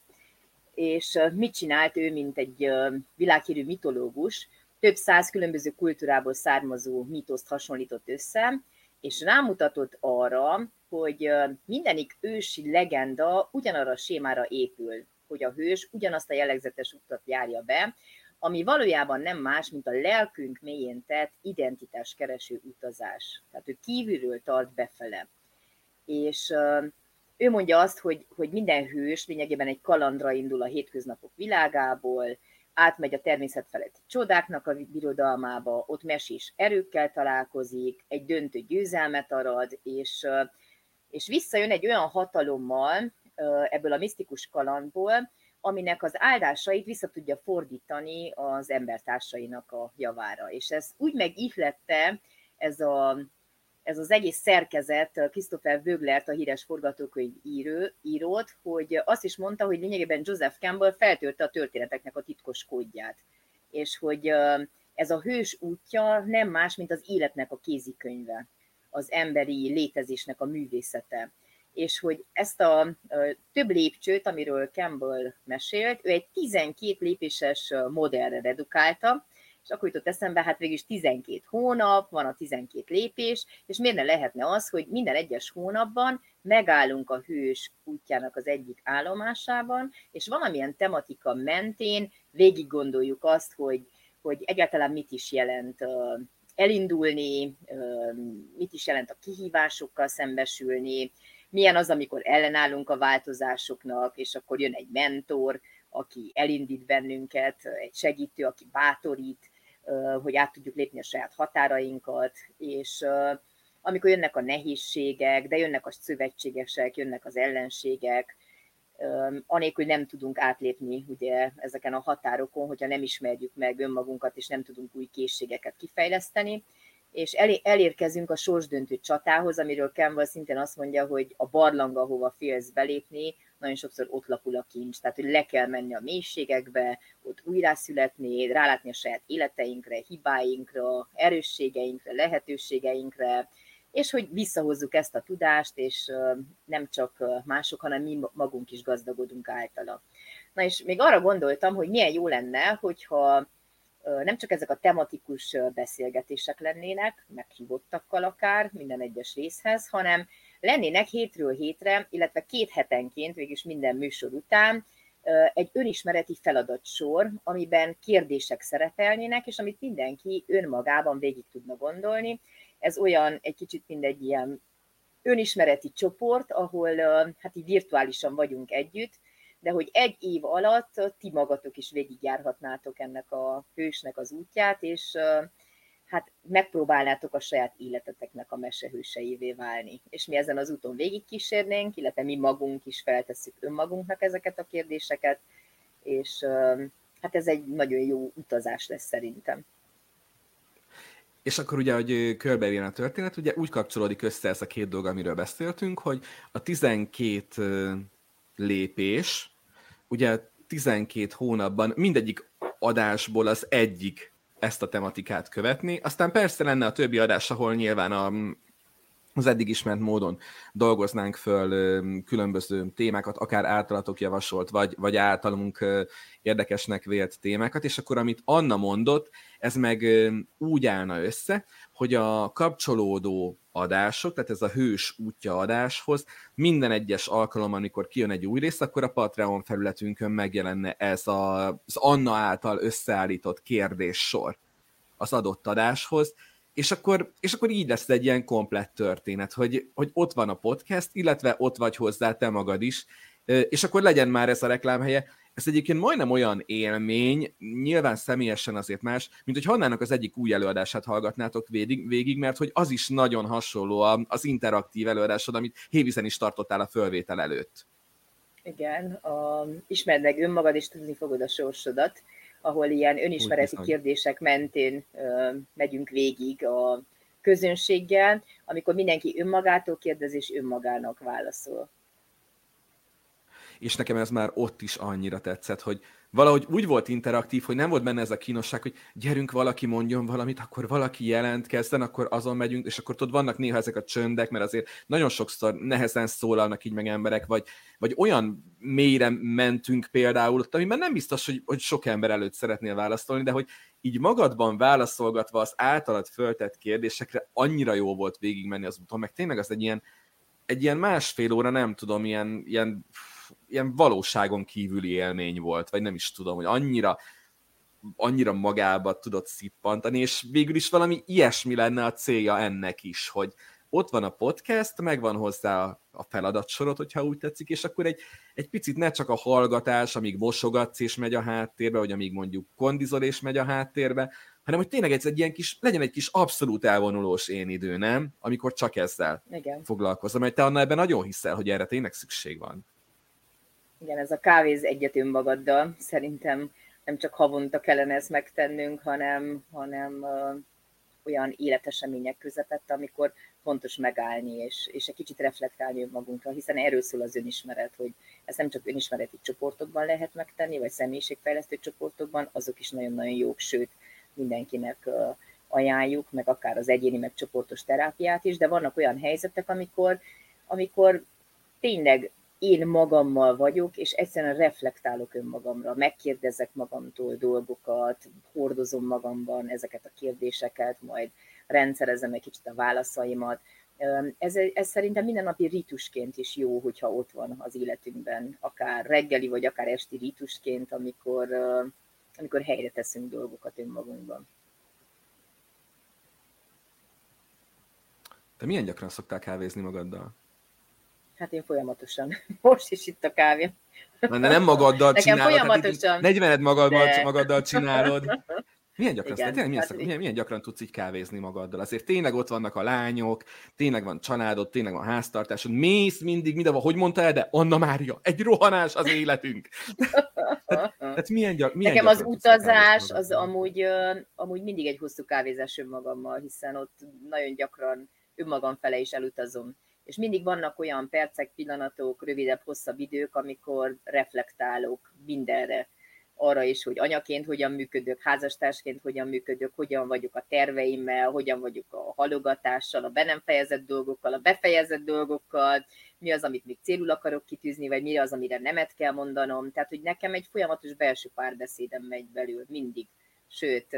és mit csinált ő, mint egy világhírű mitológus, több száz különböző kultúrából származó mitoszt hasonlított össze, és rámutatott arra, hogy mindenik ősi legenda ugyanarra a sémára épül, hogy a hős ugyanazt a jellegzetes utat járja be, ami valójában nem más, mint a lelkünk mélyén tett identitáskereső utazás. Tehát ő kívülről tart befele. És ő mondja azt, hogy, hogy minden hős lényegében egy kalandra indul a hétköznapok világából, átmegy a természet feletti csodáknak a birodalmába, ott mesés erőkkel találkozik, egy döntő győzelmet arad, és, és visszajön egy olyan hatalommal ebből a misztikus kalandból, aminek az áldásait vissza tudja fordítani az embertársainak a javára. És ez úgy megihlette ez, a, ez az egész szerkezet Christopher Vöglert, a híres forgatókönyv író, írót, hogy azt is mondta, hogy lényegében Joseph Campbell feltörte a történeteknek a titkos kódját. És hogy ez a hős útja nem más, mint az életnek a kézikönyve, az emberi létezésnek a művészete és hogy ezt a több lépcsőt, amiről Campbell mesélt, ő egy 12 lépéses modellre redukálta, és akkor jutott eszembe, hát végül is 12 hónap, van a 12 lépés, és miért ne lehetne az, hogy minden egyes hónapban megállunk a hős útjának az egyik állomásában, és valamilyen tematika mentén végig gondoljuk azt, hogy, hogy egyáltalán mit is jelent elindulni, mit is jelent a kihívásokkal szembesülni, milyen az, amikor ellenállunk a változásoknak, és akkor jön egy mentor, aki elindít bennünket, egy segítő, aki bátorít, hogy át tudjuk lépni a saját határainkat, és amikor jönnek a nehézségek, de jönnek a szövetségesek, jönnek az ellenségek, anélkül nem tudunk átlépni ugye, ezeken a határokon, hogyha nem ismerjük meg önmagunkat, és nem tudunk új készségeket kifejleszteni. És elérkezünk a sorsdöntő csatához, amiről Campbell szintén azt mondja, hogy a barlang, ahova félsz belépni, nagyon sokszor ott lapul a kincs, tehát hogy le kell menni a mélységekbe, ott újrászületni, rálátni a saját életeinkre, hibáinkra, erősségeinkre, lehetőségeinkre, és hogy visszahozzuk ezt a tudást, és nem csak mások, hanem mi magunk is gazdagodunk általa. Na és még arra gondoltam, hogy milyen jó lenne, hogyha nem csak ezek a tematikus beszélgetések lennének, meghívottakkal akár minden egyes részhez, hanem lennének hétről hétre, illetve két hetenként, végülis minden műsor után egy önismereti feladatsor, amiben kérdések szerepelnének, és amit mindenki önmagában végig tudna gondolni. Ez olyan egy kicsit mint egy ilyen önismereti csoport, ahol hát így virtuálisan vagyunk együtt, de hogy egy év alatt ti magatok is végigjárhatnátok ennek a hősnek az útját, és hát megpróbálnátok a saját életeteknek a mesehőseivé válni. És mi ezen az úton végigkísérnénk, illetve mi magunk is feltesszük önmagunknak ezeket a kérdéseket, és hát ez egy nagyon jó utazás lesz szerintem. És akkor ugye, hogy körbejön a történet, ugye úgy kapcsolódik össze ez a két dolog, amiről beszéltünk, hogy a 12 lépés, ugye 12 hónapban mindegyik adásból az egyik ezt a tematikát követni. Aztán persze lenne a többi adás, ahol nyilván a, az eddig ismert módon dolgoznánk föl különböző témákat, akár általatok javasolt, vagy, vagy általunk érdekesnek vélt témákat, és akkor amit Anna mondott, ez meg úgy állna össze, hogy a kapcsolódó adások, tehát ez a hős útja adáshoz, minden egyes alkalom, amikor kijön egy új rész, akkor a Patreon felületünkön megjelenne ez a, az Anna által összeállított kérdéssor az adott adáshoz, és akkor, és akkor így lesz egy ilyen komplett történet, hogy, hogy ott van a podcast, illetve ott vagy hozzá te magad is, és akkor legyen már ez a reklámhelye, ez egyébként majdnem olyan élmény, nyilván személyesen azért más, mint hogy Hannának az egyik új előadását hallgatnátok végig, végig mert hogy az is nagyon hasonló az interaktív előadásod, amit Hévizen is tartottál a fölvétel előtt. Igen, a, ismerd meg önmagad, és tudni fogod a sorsodat, ahol ilyen önismereti kérdések mentén megyünk végig a közönséggel, amikor mindenki önmagától kérdez, és önmagának válaszol. És nekem ez már ott is annyira tetszett, hogy valahogy úgy volt interaktív, hogy nem volt benne ez a kínosság, hogy gyerünk, valaki mondjon valamit, akkor valaki jelentkezzen, akkor azon megyünk, és akkor tudod, vannak néha ezek a csöndek, mert azért nagyon sokszor nehezen szólalnak így meg emberek, vagy, vagy olyan mélyre mentünk például, amiben nem biztos, hogy, hogy sok ember előtt szeretnél válaszolni, de hogy így magadban válaszolgatva az általad föltett kérdésekre annyira jó volt végigmenni az úton, meg tényleg az egy ilyen, egy ilyen másfél óra, nem tudom, ilyen, ilyen ilyen valóságon kívüli élmény volt, vagy nem is tudom, hogy annyira annyira magába tudott szippantani, és végül is valami ilyesmi lenne a célja ennek is, hogy ott van a podcast, megvan hozzá a feladatsorot, hogyha úgy tetszik, és akkor egy, egy picit ne csak a hallgatás, amíg mosogatsz és megy a háttérbe, vagy amíg mondjuk kondizol és megy a háttérbe, hanem hogy tényleg egy, egy ilyen kis, legyen egy kis abszolút elvonulós én idő, nem? Amikor csak ezzel Igen. foglalkozom. Mert te Anna ebben nagyon hiszel, hogy erre tényleg szükség van. Igen, ez a kávéz egyet önmagaddal. Szerintem nem csak havonta kellene ezt megtennünk, hanem, hanem uh, olyan életesemények közepette, amikor fontos megállni, és, és egy kicsit reflektálni önmagunkra, hiszen erről szól az önismeret, hogy ezt nem csak önismereti csoportokban lehet megtenni, vagy személyiségfejlesztő csoportokban, azok is nagyon-nagyon jók, sőt, mindenkinek uh, ajánljuk, meg akár az egyéni, meg csoportos terápiát is, de vannak olyan helyzetek, amikor, amikor tényleg én magammal vagyok, és egyszerűen reflektálok önmagamra, megkérdezek magamtól dolgokat, hordozom magamban ezeket a kérdéseket, majd rendszerezem egy kicsit a válaszaimat. Ez, ez szerintem mindennapi ritusként is jó, hogyha ott van az életünkben, akár reggeli vagy akár esti ritusként, amikor, amikor helyre teszünk dolgokat önmagunkban. Te milyen gyakran szoktál kávézni magaddal? Hát én folyamatosan. (laughs) Most is itt a kávé. Na, de nem magaddal Nekem csinálod. folyamatosan. 40 magaddal, de... magaddal csinálod. Milyen gyakran, Igen, tényleg, milyen, hát, milyen, milyen gyakran tudsz így kávézni magaddal? Azért tényleg ott vannak a lányok, tényleg van családod, tényleg van háztartásod, mész mindig, mindenhol, hogy mondta el, de Anna Mária, egy rohanás az életünk. tehát, (laughs) tehát milyen, gyak, milyen Nekem az utazás az amúgy, amúgy mindig egy hosszú kávézás önmagammal, hiszen ott nagyon gyakran önmagam fele is elutazom és mindig vannak olyan percek, pillanatok, rövidebb, hosszabb idők, amikor reflektálok mindenre, arra is, hogy anyaként hogyan működök, házastársként hogyan működök, hogyan vagyok a terveimmel, hogyan vagyok a halogatással, a be nem fejezett dolgokkal, a befejezett dolgokkal, mi az, amit még célul akarok kitűzni, vagy mi az, amire nemet kell mondanom. Tehát, hogy nekem egy folyamatos belső párbeszédem megy belül mindig. Sőt,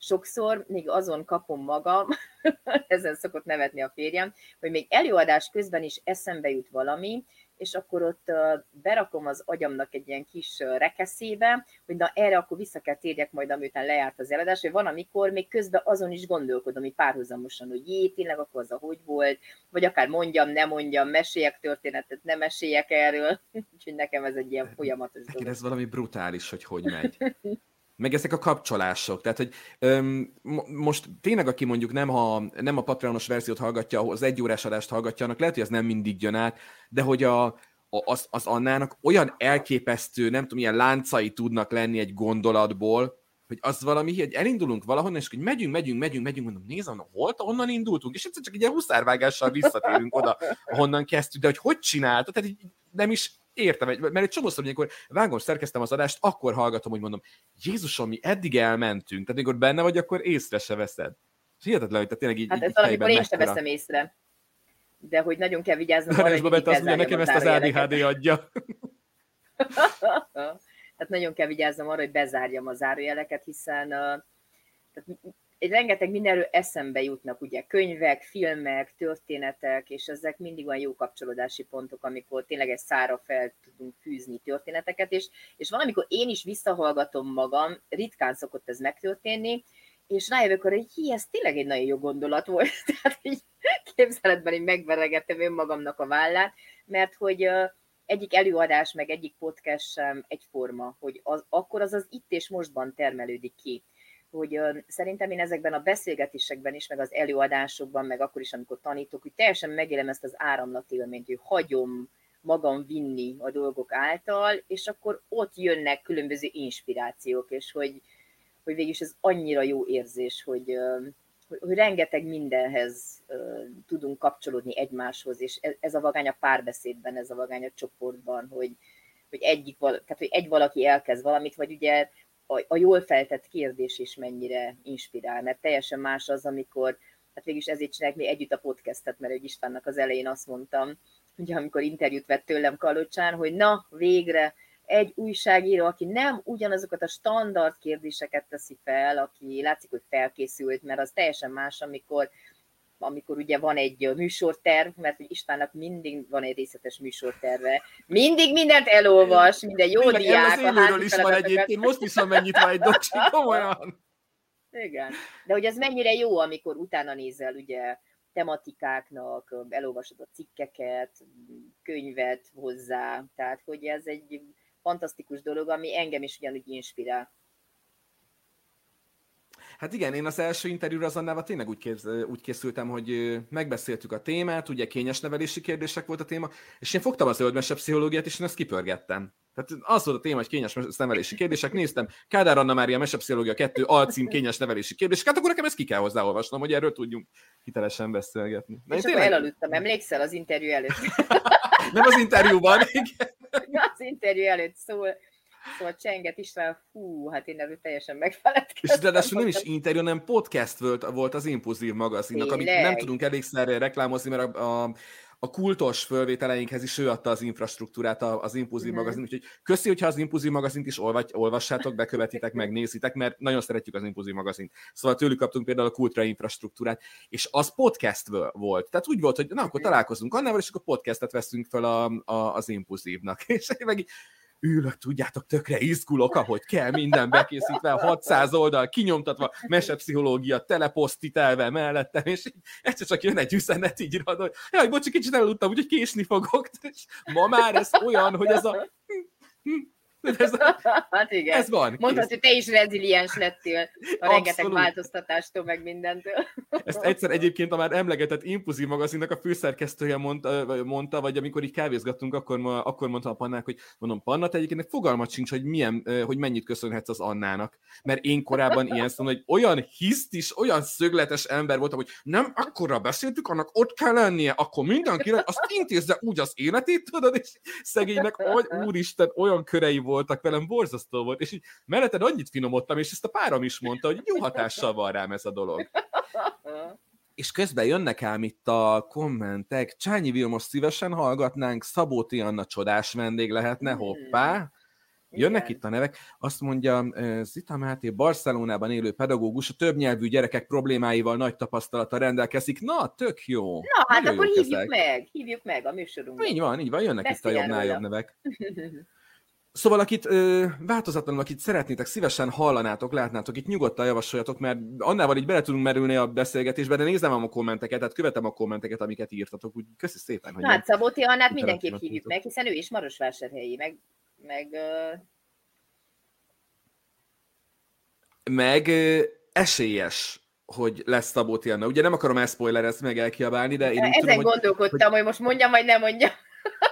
sokszor még azon kapom magam, (laughs) ezen szokott nevetni a férjem, hogy még előadás közben is eszembe jut valami, és akkor ott berakom az agyamnak egy ilyen kis rekeszébe, hogy na erre akkor vissza kell térjek majd, amiután lejárt az előadás, hogy van, amikor még közben azon is gondolkodom, hogy párhuzamosan, hogy jé, tényleg akkor az a hogy volt, vagy akár mondjam, ne mondjam, meséljek történetet, nem meséljek erről, (laughs) úgyhogy nekem ez egy ilyen folyamatos dolog. ez valami brutális, hogy hogy megy. (laughs) meg ezek a kapcsolások. Tehát, hogy öm, most tényleg, aki mondjuk nem, ha, nem a Patreonos verziót hallgatja, az egy órás adást hallgatja, annak lehet, hogy az nem mindig jön át, de hogy a, a, az, az Annának olyan elképesztő, nem tudom, milyen láncai tudnak lenni egy gondolatból, hogy az valami, hogy elindulunk valahonnan, és hogy megyünk, megyünk, megyünk, megyünk, mondom, nézem, hol, honnan indultunk, és egyszer csak egy ilyen huszárvágással visszatérünk oda, ahonnan kezdtük, de hogy hogy csinálta, tehát nem is értem, mert egy csomószor, amikor vágom, szerkeztem az adást, akkor hallgatom, hogy mondom, Jézusom, mi eddig elmentünk, tehát amikor benne vagy, akkor észre se veszed. És hihetetlen, hogy tehát tényleg így, Hát ez valamikor én sem veszem észre. De hogy nagyon kell vigyáznom arra, hogy Babett azt mondja, nekem ezt az ADHD adja. tehát (laughs) nagyon kell vigyáznom arra, hogy bezárjam a zárójeleket, hiszen uh, tehát egy rengeteg mindenről eszembe jutnak, ugye könyvek, filmek, történetek, és ezek mindig olyan jó kapcsolódási pontok, amikor tényleg egy szára fel tudunk fűzni történeteket, és, és valamikor én is visszahallgatom magam, ritkán szokott ez megtörténni, és rájövök arra, hogy hi, ez tényleg egy nagyon jó gondolat volt. (laughs) Tehát így képzeletben én megveregettem önmagamnak a vállát, mert hogy egyik előadás, meg egyik podcast sem egyforma, hogy az, akkor az az itt és mostban termelődik ki hogy szerintem én ezekben a beszélgetésekben is, meg az előadásokban, meg akkor is, amikor tanítok, hogy teljesen megélem ezt az áramlatélményt, hogy hagyom magam vinni a dolgok által, és akkor ott jönnek különböző inspirációk, és hogy, hogy végülis ez annyira jó érzés, hogy, hogy, hogy rengeteg mindenhez tudunk kapcsolódni egymáshoz, és ez, ez a vagány a párbeszédben, ez a vagány a csoportban, hogy, hogy, egyik, tehát, hogy egy valaki elkezd valamit, vagy ugye a, a jól feltett kérdés is mennyire inspirál, mert teljesen más az, amikor, hát végülis ezért csinálják mi együtt a podcastet, mert egy Istvánnak az elején azt mondtam, ugye amikor interjút vett tőlem Kalocsán, hogy na, végre egy újságíró, aki nem ugyanazokat a standard kérdéseket teszi fel, aki látszik, hogy felkészült, mert az teljesen más, amikor amikor ugye van egy műsorterv, mert hogy Istvánnak mindig van egy részletes műsorterve. Mindig mindent elolvas, minden jó Tényleg, diák. Az is van egyébként, most is mennyit van egy docsi, komolyan. Igen. De hogy ez mennyire jó, amikor utána nézel, ugye, tematikáknak, elolvasod a cikkeket, könyvet hozzá, tehát hogy ez egy fantasztikus dolog, ami engem is ugyanúgy inspirál. Hát igen, én az első interjúra az Annával tényleg úgy, kész, úgy készültem, hogy megbeszéltük a témát, ugye kényes nevelési kérdések volt a téma, és én fogtam az zöldmese pszichológiát, és én ezt kipörgettem. Tehát az volt a téma, hogy kényes nevelési kérdések, néztem, Kádár Anna Mária Mesepszichológia 2 alcím kényes nevelési kérdések, hát akkor nekem ezt ki kell hozzáolvasnom, hogy erről tudjunk hitelesen beszélgetni. Na, és akkor tényleg... elaludtam, emlékszel az interjú előtt? Nem az interjúban, (laughs) igen. Az interjú előtt szól, Szóval Csenget István, hú, hát én erről teljesen megfeledkeztem. És ráadásul nem is interjú, hanem podcast volt, volt az Impulzív magazinnak, amit nem tudunk elégszer reklámozni, mert a, a, a kultos fölvételeinkhez is ő adta az infrastruktúrát, az Impulzív mm-hmm. magazin, úgyhogy köszi, hogyha az Impulzív magazint is olvad, olvassátok, bekövetitek, megnézitek, mert nagyon szeretjük az Impulzív magazint. Szóval tőlük kaptunk például a kultra infrastruktúrát, és az podcast volt. Tehát úgy volt, hogy na, akkor találkozunk annával, és akkor podcastet veszünk fel a, a, az Impulzívnak. (laughs) És meg így, ülök, tudjátok, tökre izgulok, ahogy kell, minden bekészítve, 600 oldal, kinyomtatva, mesepszichológia, teleposztitelve mellettem, és így egyszer csak jön egy üzenet így rá, hogy jaj, bocsi, kicsit eludtam, úgyhogy késni fogok, (laughs) és ma már ez olyan, hogy ez a ez, (laughs) hát igen. Ez van. Mondhatod, hogy te is reziliens lettél a rengeteg változtatástól, meg mindentől. Ezt egyszer egyébként a már emlegetett Impulzív magazinnak a főszerkesztője mondta, mondta, vagy amikor így kávézgattunk, akkor, akkor mondta a Pannák, hogy mondom, Panna, te egyébként fogalmat sincs, hogy, milyen, hogy mennyit köszönhetsz az Annának. Mert én korábban ilyen szó, hogy olyan hisztis, olyan szögletes ember voltam, hogy nem akkora beszéltük, annak ott kell lennie, akkor mindenki, azt intézze úgy az életét, tudod, és szegénynek, hogy úristen, olyan körei voltak velem, borzasztó volt, és így melletted annyit finomodtam, és ezt a párom is mondta, hogy jó hatással van rám ez a dolog. és közben jönnek ám itt a kommentek, Csányi Vilmos szívesen hallgatnánk, Szabóti Anna csodás vendég lehetne, hmm. hoppá, Jönnek Igen. itt a nevek, azt mondja Zita Máté, Barcelonában élő pedagógus, a többnyelvű gyerekek problémáival nagy tapasztalata rendelkezik. Na, tök jó. Na, hát Nagyon akkor hívjuk ezek. meg, hívjuk meg a műsorunkban. Így van, így van, jönnek Beszél itt a jobbnál jobb nevek. (laughs) Szóval, akit ö, változatlanul, akit szeretnétek, szívesen hallanátok, látnátok, itt nyugodtan javasoljatok, mert annával így bele tudunk merülni a beszélgetésbe, de nézem a kommenteket, tehát követem a kommenteket, amiket írtatok, úgy köszi szépen. Hogy hát Szabóti Annát mindenképp hívjuk meg, hiszen ő is Marosvásárhelyi, meg, meg ö... meg esélyes, hogy lesz Szabó Tianna. Ugye nem akarom ezt meg elkiabálni, de én Ezen tudom, gondolkodtam, hogy, hogy most mondjam, vagy nem mondjam.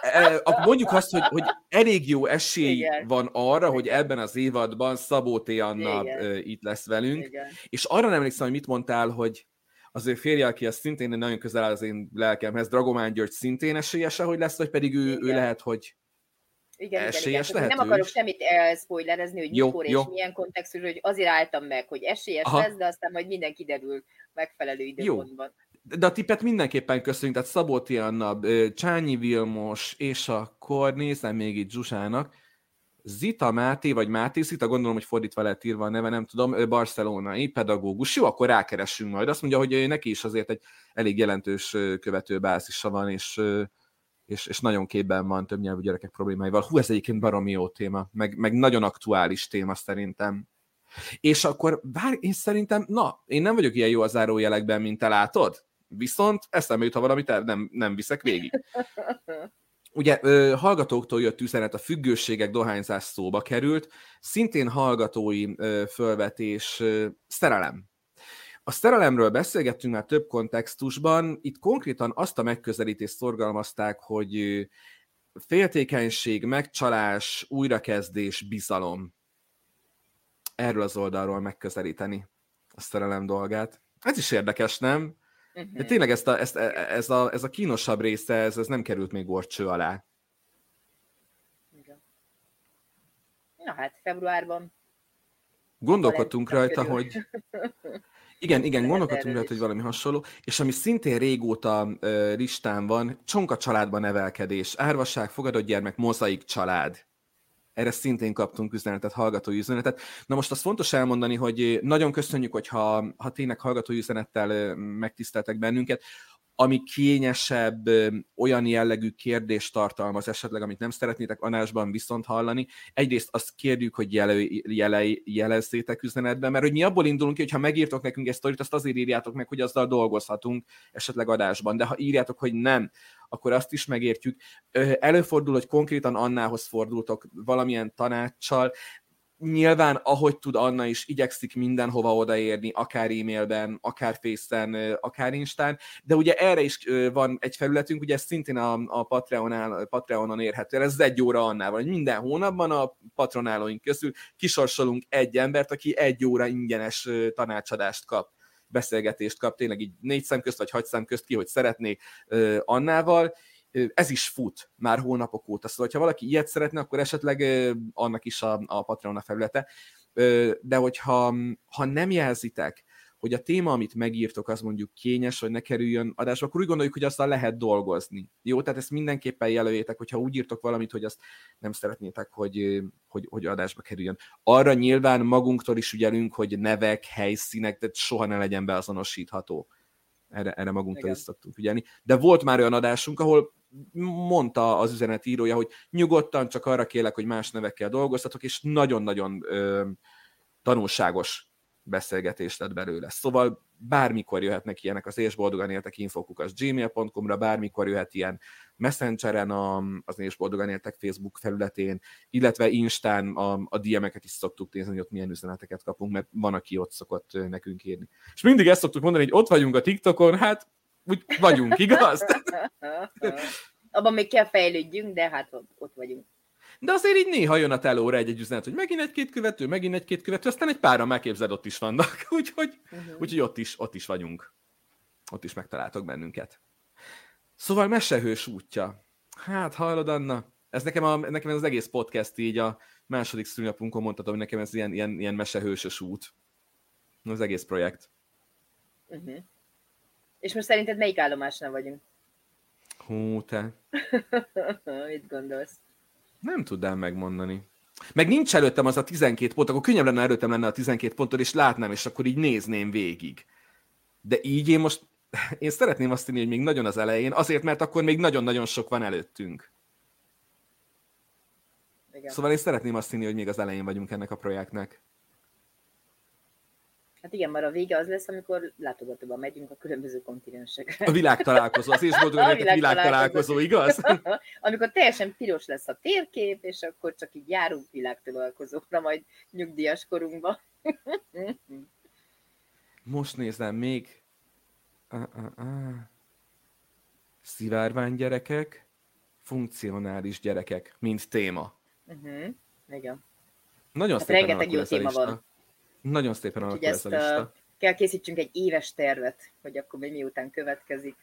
E, mondjuk azt, hogy, hogy elég jó esély Igen. van arra, hogy ebben az évadban Szabó T. Anna Igen. itt lesz velünk. Igen. És arra nem emlékszem, hogy mit mondtál, hogy az ő férje, aki az szintén nagyon közel áll az én lelkemhez, Dragomán György szintén esélyese, hogy lesz, vagy pedig ő, ő lehet, hogy igen, esélyes igen, igen. Nem akarok semmit elszpoilerezni, hogy jó, mikor jó. és milyen kontextus, hogy azért álltam meg, hogy esélyes Aha. lesz, de aztán majd minden kiderül megfelelő időpontban. Jó de a tippet mindenképpen köszönjük, tehát Szabó Anna, Csányi Vilmos, és akkor nézem még itt Zsusának, Zita Máté, vagy Máté Zita, gondolom, hogy fordítva lehet írva a neve, nem tudom, barcelonai pedagógus. Jó, akkor rákeressünk majd. Azt mondja, hogy neki is azért egy elég jelentős követőbázisa van, és, és, és nagyon képben van több nyelvű gyerekek problémáival. Hú, ez egyébként baromi jó téma, meg, meg nagyon aktuális téma szerintem. És akkor, bár én szerintem, na, én nem vagyok ilyen jó a zárójelekben, mint te látod, Viszont eszembe jut, ha valamit nem, nem viszek végig. (laughs) Ugye hallgatóktól jött üzenet, a függőségek dohányzás szóba került, szintén hallgatói fölvetés szerelem. A szerelemről beszélgettünk már több kontextusban, itt konkrétan azt a megközelítést szorgalmazták, hogy féltékenység, megcsalás, újrakezdés, bizalom. Erről az oldalról megközelíteni a szerelem dolgát. Ez is érdekes, nem? De tényleg ezt a, ezt, e, ez, a, ez a kínosabb része, ez, ez nem került még gorcső alá. Igen. Na hát, februárban. Gondolkodtunk rajta, hogy... Igen, igen, gondolkodtunk rajta, hogy valami hasonló, és ami szintén régóta listán van, csonka családban nevelkedés, árvasság, fogadott gyermek, mozaik család erre szintén kaptunk üzenetet, hallgatói üzenetet. Na most azt fontos elmondani, hogy nagyon köszönjük, hogyha ha tényleg hallgatói üzenettel megtiszteltek bennünket ami kényesebb, olyan jellegű kérdést tartalmaz esetleg, amit nem szeretnétek anásban viszont hallani. Egyrészt azt kérjük, hogy jele, jele, jelezzétek üzenetben, mert hogy mi abból indulunk ki, hogy ha megírtok nekünk egy sztorit, azt azért írjátok meg, hogy azzal dolgozhatunk esetleg adásban, de ha írjátok, hogy nem, akkor azt is megértjük. Előfordul, hogy konkrétan Annához fordultok valamilyen tanácssal, nyilván, ahogy tud Anna is, igyekszik mindenhova odaérni, akár e-mailben, akár face akár Instán, de ugye erre is van egy felületünk, ugye ez szintén a, a Patreon Patreonon érhető, ez egy óra Annával, hogy minden hónapban a patronálóink közül kisorsolunk egy embert, aki egy óra ingyenes tanácsadást kap beszélgetést kap, tényleg így négy szem közt, vagy hagy szem közt ki, hogy szeretné Annával, ez is fut már hónapok óta, szóval ha valaki ilyet szeretne, akkor esetleg annak is a, a Patreon a felülete. De hogyha ha nem jelzitek, hogy a téma, amit megírtok, az mondjuk kényes, vagy ne kerüljön adásba, akkor úgy gondoljuk, hogy azzal lehet dolgozni. Jó, tehát ezt mindenképpen jelöljétek, hogyha úgy írtok valamit, hogy azt nem szeretnétek, hogy, hogy, hogy adásba kerüljön. Arra nyilván magunktól is ügyelünk, hogy nevek, helyszínek, tehát soha ne legyen beazonosítható. Erre, erre magunktól Igen. is szoktunk figyelni. De volt már olyan adásunk, ahol mondta az üzenetírója, hogy nyugodtan csak arra kérlek, hogy más nevekkel dolgoztatok, és nagyon-nagyon ö, tanulságos beszélgetés lett belőle. Szóval bármikor jöhetnek ilyenek az és boldogan éltek infokukas gmail.com-ra, bármikor jöhet ilyen messengeren a, az és boldogan éltek Facebook felületén, illetve Instán a, a DM-eket is szoktuk nézni, hogy ott milyen üzeneteket kapunk, mert van, aki ott szokott nekünk írni. És mindig ezt szoktuk mondani, hogy ott vagyunk a TikTokon, hát úgy vagyunk, igaz? (laughs) Abban még kell fejlődjünk, de hát ott, ott vagyunk. De azért így néha jön a telóra egy-egy üzenet, hogy megint egy-két követő, megint egy-két követő, aztán egy pára megképzeld, ott is vannak. (laughs) úgyhogy, uh-huh. úgyhogy ott, is, ott is vagyunk. Ott is megtaláltok bennünket. Szóval mesehős útja. Hát, hallod, Anna? Ez nekem, a, nekem ez az egész podcast így a második szülnapunkon mondhatom, hogy nekem ez ilyen, ilyen, ilyen mesehősös út. Az egész projekt. Uh-huh. És most szerinted melyik állomásnál vagyunk? Hú, te. (laughs) Mit gondolsz? Nem tudnám megmondani. Meg nincs előttem az a 12 pont, akkor könnyebb lenne előttem lenne a 12 ponttól, és látnám, és akkor így nézném végig. De így én most, (laughs) én szeretném azt hinni, hogy még nagyon az elején, azért, mert akkor még nagyon-nagyon sok van előttünk. Igen. Szóval én szeretném azt hinni, hogy még az elején vagyunk ennek a projektnek. Hát igen, már a vége az lesz, amikor látogatóban megyünk a különböző kontinensekre. A világtalálkozó, az is boldog a világtalálkozó, igaz? (laughs) amikor teljesen piros lesz a térkép, és akkor csak így járunk világtalálkozókra majd nyugdíjas korunkba. (laughs) most nézem még. Uh, uh, uh. Szivárvány gyerekek, funkcionális gyerekek, mint téma. Uh-huh. Igen. Nagyon Hát szépen rengeteg jó téma van. Nagyon szépen alakul ez a lista. kell készítsünk egy éves tervet, hogy akkor még miután következik.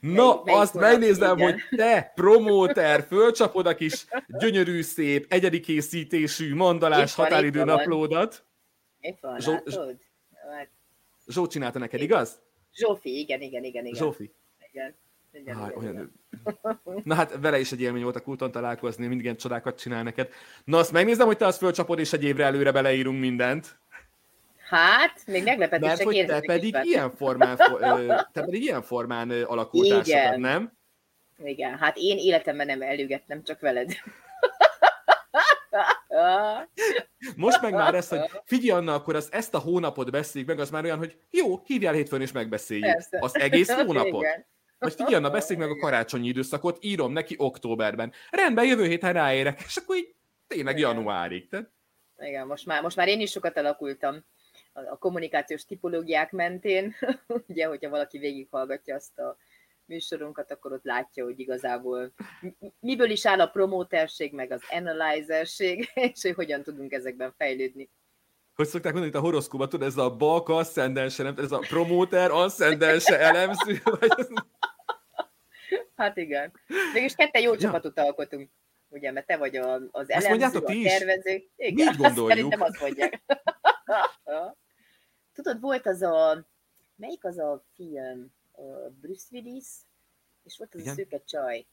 Na, melyik- azt megnézem, Igen. hogy te, promóter, fölcsapod a kis gyönyörű, szép, egyedi készítésű, mandalás Itt van, határidő itt van. naplódat. Itt van, Zsó- látod? Hát, Zsó csinálta neked, igaz? Zsófi, igen, igen, igen, igen. Zsófi. Igen. Igen, Háj, igen, olyan... igen. Na hát vele is egy élmény volt a kulton találkozni, mindig ilyen csodákat csinál neked. Na azt megnézem, hogy te azt fölcsapod, és egy évre előre beleírunk mindent. Hát, még meglepetés Mert hogy te pedig ilyen formán, te pedig ilyen formán alakultál nem? Igen, hát én életemben nem előgettem, csak veled. Most meg már ez, hogy figyelj Anna, akkor az, ezt a hónapot beszéljük meg, az már olyan, hogy jó, hívjál hétfőn és megbeszéljük. Persze. Az egész hónapot. Igen. Vagy figyelj Anna, beszéljük meg a karácsonyi időszakot, írom neki októberben. Rendben, jövő héten ráérek, és akkor így tényleg Igen. januárig. Tehát Igen, most már, most már én is sokat alakultam a, kommunikációs tipológiák mentén. (laughs) Ugye, hogyha valaki végighallgatja azt a műsorunkat, akkor ott látja, hogy igazából mi- miből is áll a promóterség, meg az analyzerség, (laughs) és hogy hogyan tudunk ezekben fejlődni. hogy szokták mondani, itt a horoszkóban, tudod, ez a balka, ascendense, nem, ez a promóter, ascendense, elemző, (laughs) vagy. Hát igen. Mégis ketten jó Ja. csapatot alkotunk. Ugye, mert te vagy a, az elemző, mondjátok a ti is? tervező. Igen, így azt gondoljuk. Szerintem azt mondják. Tudod, volt az a, melyik az a film? A Bruce Willis, és volt az Igen. a szőke csaj.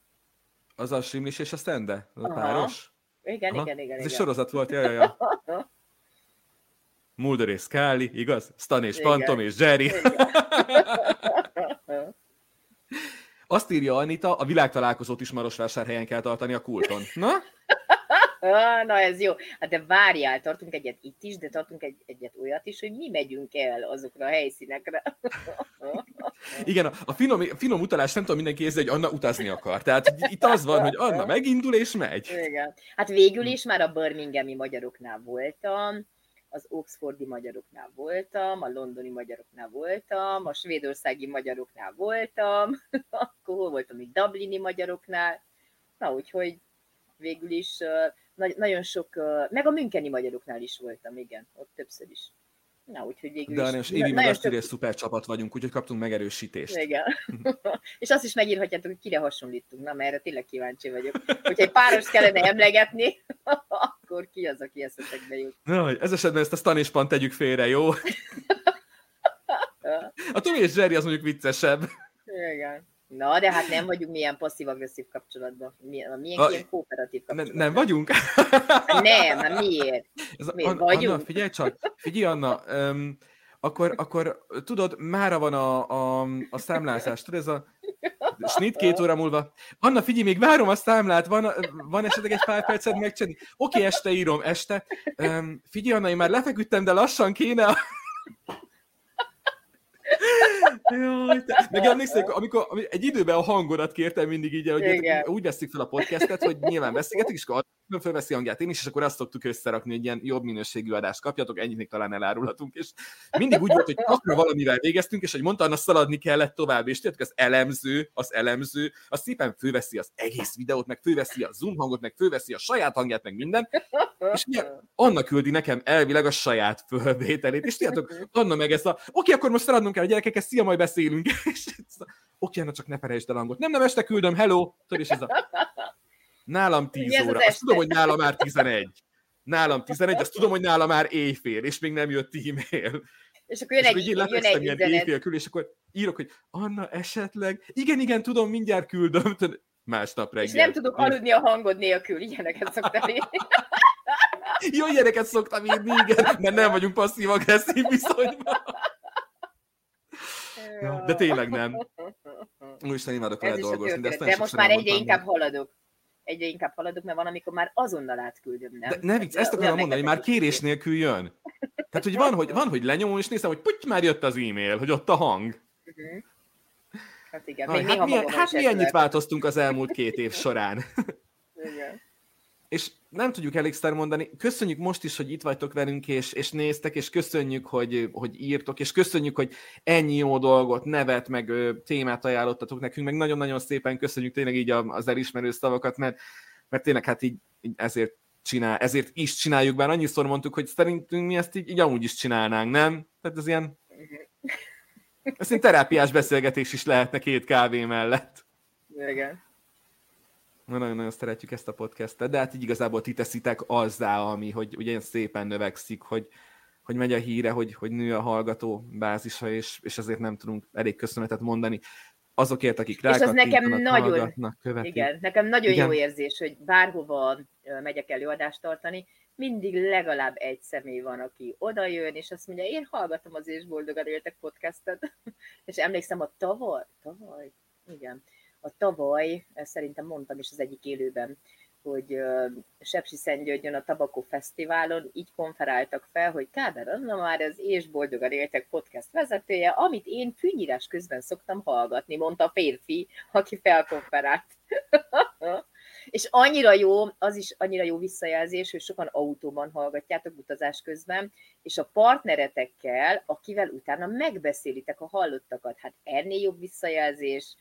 Az a Simlis és a Stende? Az a páros? Igen, Aha. igen, igen. Ez egy igen. sorozat volt, ja, ja, ja. (laughs) Mulder és Scully, igaz? Stan és Igen. Phantom és Jerry. Igen. (laughs) Azt írja Anita, a világtalálkozót is Marosvásárhelyen kell tartani a kulton. Na? (laughs) Na ez jó. Hát de várjál, tartunk egyet itt is, de tartunk egy, egyet olyat is, hogy mi megyünk el azokra a helyszínekre. (laughs) Igen, a, a finom, finom utalás nem tudom mindenki érzi, hogy Anna utazni akar. Tehát itt az van, hogy Anna megindul és megy. Igen. Hát végül is már a Birminghami magyaroknál voltam, az Oxfordi magyaroknál voltam, a londoni magyaroknál voltam, a svédországi magyaroknál voltam, (laughs) akkor hol voltam itt Dublini magyaroknál, na úgyhogy végül is na- nagyon sok, meg a Müncheni magyaroknál is voltam, igen, ott többször is. Na úgyhogy végül De is. Évi meg hogy szuper csapat vagyunk, úgyhogy kaptunk megerősítést. igen. (laughs) (laughs) és azt is megírhatjátok, hogy kire hasonlítunk. Na, mert erre tényleg kíváncsi vagyok. Hogyha egy páros kellene emlegetni, (laughs) akkor ki az, aki eszetekbe jut. Na, ez esetben ezt a Stan és Pan tegyük félre, jó? A Tomi és Jerry az mondjuk viccesebb. Igen. Na, de hát nem vagyunk milyen passzív-agresszív kapcsolatban. Milyen, milyen A- ilyen kooperatív kapcsolatban. nem vagyunk? Nem, hát miért? Ez a, Mi Anna, vagyunk? Anna, figyelj csak, figyelj Anna, um, akkor, akkor tudod, mára van a, a, a számlázás, tudod, ez a snit két óra múlva. Anna, figyelj, még várom a számlát, van, van esetleg egy pár percet megcsinálni? Oké, este írom, este. Um, figyelj Anna, én már lefeküdtem, de lassan kéne a... Jaj, te... Meg emlékszel, amikor amikor egy időben a hangodat kértem mindig így, hogy Igen. úgy veszik fel a podcastet, hogy nyilván beszélgetünk, és akkor fölveszi hangját én is, és akkor azt szoktuk összerakni, hogy ilyen jobb minőségű adást kapjatok, ennyit még talán elárulhatunk, és mindig úgy volt, hogy akkor valamivel végeztünk, és hogy mondta, Anna szaladni kellett tovább, és tudjátok, az elemző, az elemző, az szépen fölveszi az egész videót, meg fölveszi a zoom hangot, meg fölveszi a saját hangját, meg minden, és ugye Anna küldi nekem elvileg a saját fölvételét, és tudjátok, Anna meg ezt a, oké, akkor most szaladnunk kell a gyerekek, ezt szia, majd beszélünk. (laughs) És oké, Anna, csak ne felejtsd el hangot. Nem, nem, este küldöm, hello. Tudod, és ez a, nálam 10 Mi ez az óra. Azt tudom, hogy nálam már 11. Nálam 11, azt tudom, hogy nálam már éjfél, és még nem jött e-mail. És akkor jön És egy, így én jön egy ilyen éjfél körül, és akkor írok, hogy Anna, esetleg, igen, igen, tudom, mindjárt küldöm. Másnap reggel. És nem tudok aludni a hangod nélkül. Ilyeneket szoktam írni. (laughs) Jó ilyeneket szoktam írni, igen, mert nem vagyunk passzív-agresszív viszonyban. Ja, De tényleg nem. Most nem imádok vele dolgozni, de, De most már egyre inkább haladok. Egyre inkább haladok, mert van, amikor már azonnal átküldöm, nem? De ne vicc, ezt Olyan akarom mondani, hogy már kérés nélkül jön. Tehát, hogy (laughs) van, hogy, van, hogy lenyomom, és nézem, hogy puty, már jött az e-mail, hogy ott a hang. Mhm. Hát igen, Aj, még hát milyen, magamon hát mi ennyit változtunk az elmúlt két év során. Igen. (laughs) És nem tudjuk elégszer mondani. Köszönjük most is, hogy itt vagytok velünk, és, és néztek, és köszönjük, hogy, hogy írtok, és köszönjük, hogy ennyi jó dolgot, nevet, meg ö, témát ajánlottatok nekünk, meg nagyon-nagyon szépen köszönjük tényleg így az elismerő szavakat, mert, mert tényleg hát így, így ezért csinál, ezért is csináljuk, bár annyiszor mondtuk, hogy szerintünk mi ezt így, így amúgy is csinálnánk, nem? Tehát ez ilyen... Ez ilyen terápiás beszélgetés is lehetne két kávé mellett. Igen. Nagyon-nagyon szeretjük ezt a podcastet, de hát így igazából ti teszitek azzá, ami, hogy ugye szépen növekszik, hogy, hogy megy a híre, hogy, hogy nő a hallgató bázisa, és, és ezért nem tudunk elég köszönetet mondani azokért, akik rá És az nekem nagyon, követik. Igen, nekem nagyon igen. jó érzés, hogy bárhova megyek előadást tartani, mindig legalább egy személy van, aki oda jön, és azt mondja, én hallgatom az És Boldogan Éltek podcastet. (laughs) és emlékszem, a tavaly, tavaly, igen, a tavaly, szerintem mondtam is az egyik élőben, hogy Sepsi Szentgyörgyön a Tabakó Fesztiválon így konferáltak fel, hogy Káder Anna már az És Boldogan Éltek podcast vezetője, amit én fűnyírás közben szoktam hallgatni, mondta a férfi, aki felkonferált. (laughs) És annyira jó, az is annyira jó visszajelzés, hogy sokan autóban hallgatjátok utazás közben, és a partneretekkel, akivel utána megbeszélitek a hallottakat. Hát ennél jobb visszajelzés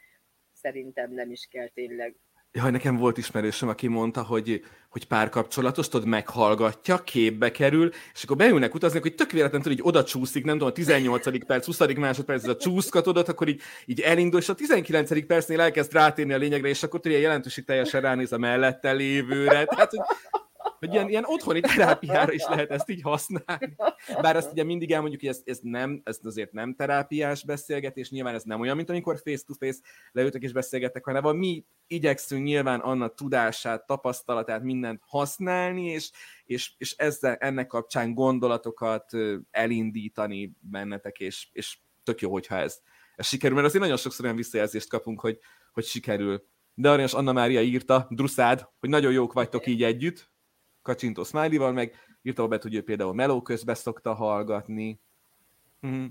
szerintem nem is kell tényleg. Jaj, nekem volt ismerősöm, aki mondta, hogy, hogy párkapcsolatos, tudod, meghallgatja, képbe kerül, és akkor beülnek utazni, hogy tök véletlenül hogy oda csúszik, nem tudom, a 18. perc, 20. másodperc, ez a csúszkatodot, akkor így, így elindul, és a 19. percnél elkezd rátérni a lényegre, és akkor tudja, jelentőség teljesen ránéz a mellette lévőre. Tehát, hogy hogy ilyen, ilyen otthoni terápiára is lehet ezt így használni. Bár azt ugye mindig elmondjuk, hogy ez, ez, nem, ez azért nem terápiás beszélgetés, nyilván ez nem olyan, mint amikor face-to-face leültek és beszélgettek, hanem mi igyekszünk nyilván annak tudását, tapasztalatát, mindent használni, és, és, és ezzel, ennek kapcsán gondolatokat elindítani bennetek, és, és tök jó, hogyha ez, ez sikerül, mert azért nagyon sokszor olyan visszajelzést kapunk, hogy, hogy sikerül. De Aranyos Anna Mária írta, Druszád, hogy nagyon jók vagytok így együtt, kacsintó smiley meg írta be, hogy ő például meló közben szokta hallgatni. Mm.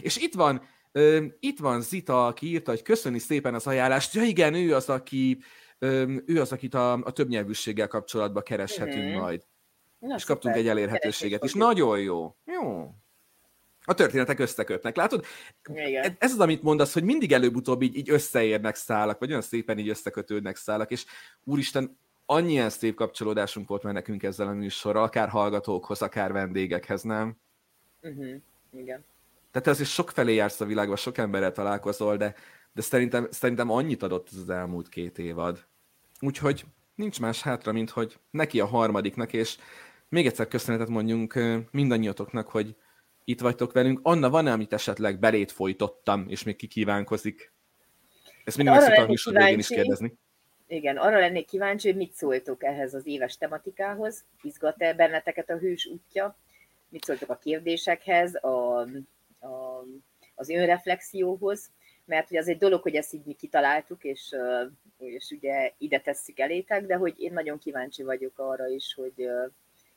És itt van, ö, itt van Zita, aki írta, hogy köszöni szépen az ajánlást. Ja igen, ő az, aki, ö, ő az, akit a, a többnyelvűséggel kapcsolatban kereshetünk mm. majd. Na, és kaptunk egy elérhetőséget is. Nagyon jó. Jó. A történetek összekötnek, látod? Igen. Ez az, amit mondasz, hogy mindig előbb-utóbb így, így összeérnek szálak, vagy olyan szépen így összekötődnek szálak, és úristen, annyien szép kapcsolódásunk volt már nekünk ezzel a műsorral, akár hallgatókhoz, akár vendégekhez, nem? Uh-huh. Igen. Tehát ez is sok felé jársz a világban, sok emberrel találkozol, de, de szerintem, szerintem annyit adott ez az elmúlt két évad. Úgyhogy nincs más hátra, mint hogy neki a harmadiknak, és még egyszer köszönetet mondjunk mindannyiatoknak, hogy itt vagytok velünk. Anna, van-e, amit esetleg belét folytottam, és még kikívánkozik? Ezt mindig hát meg szoktam is kérdezni. Igen, arra lennék kíváncsi, hogy mit szóltok ehhez az éves tematikához. Izgat-e benneteket a hős útja? Mit szóltok a kérdésekhez, a, a, az önreflexióhoz? Mert ugye az egy dolog, hogy ezt így mi kitaláltuk, és, és ugye ide tesszük elétek, de hogy én nagyon kíváncsi vagyok arra is, hogy,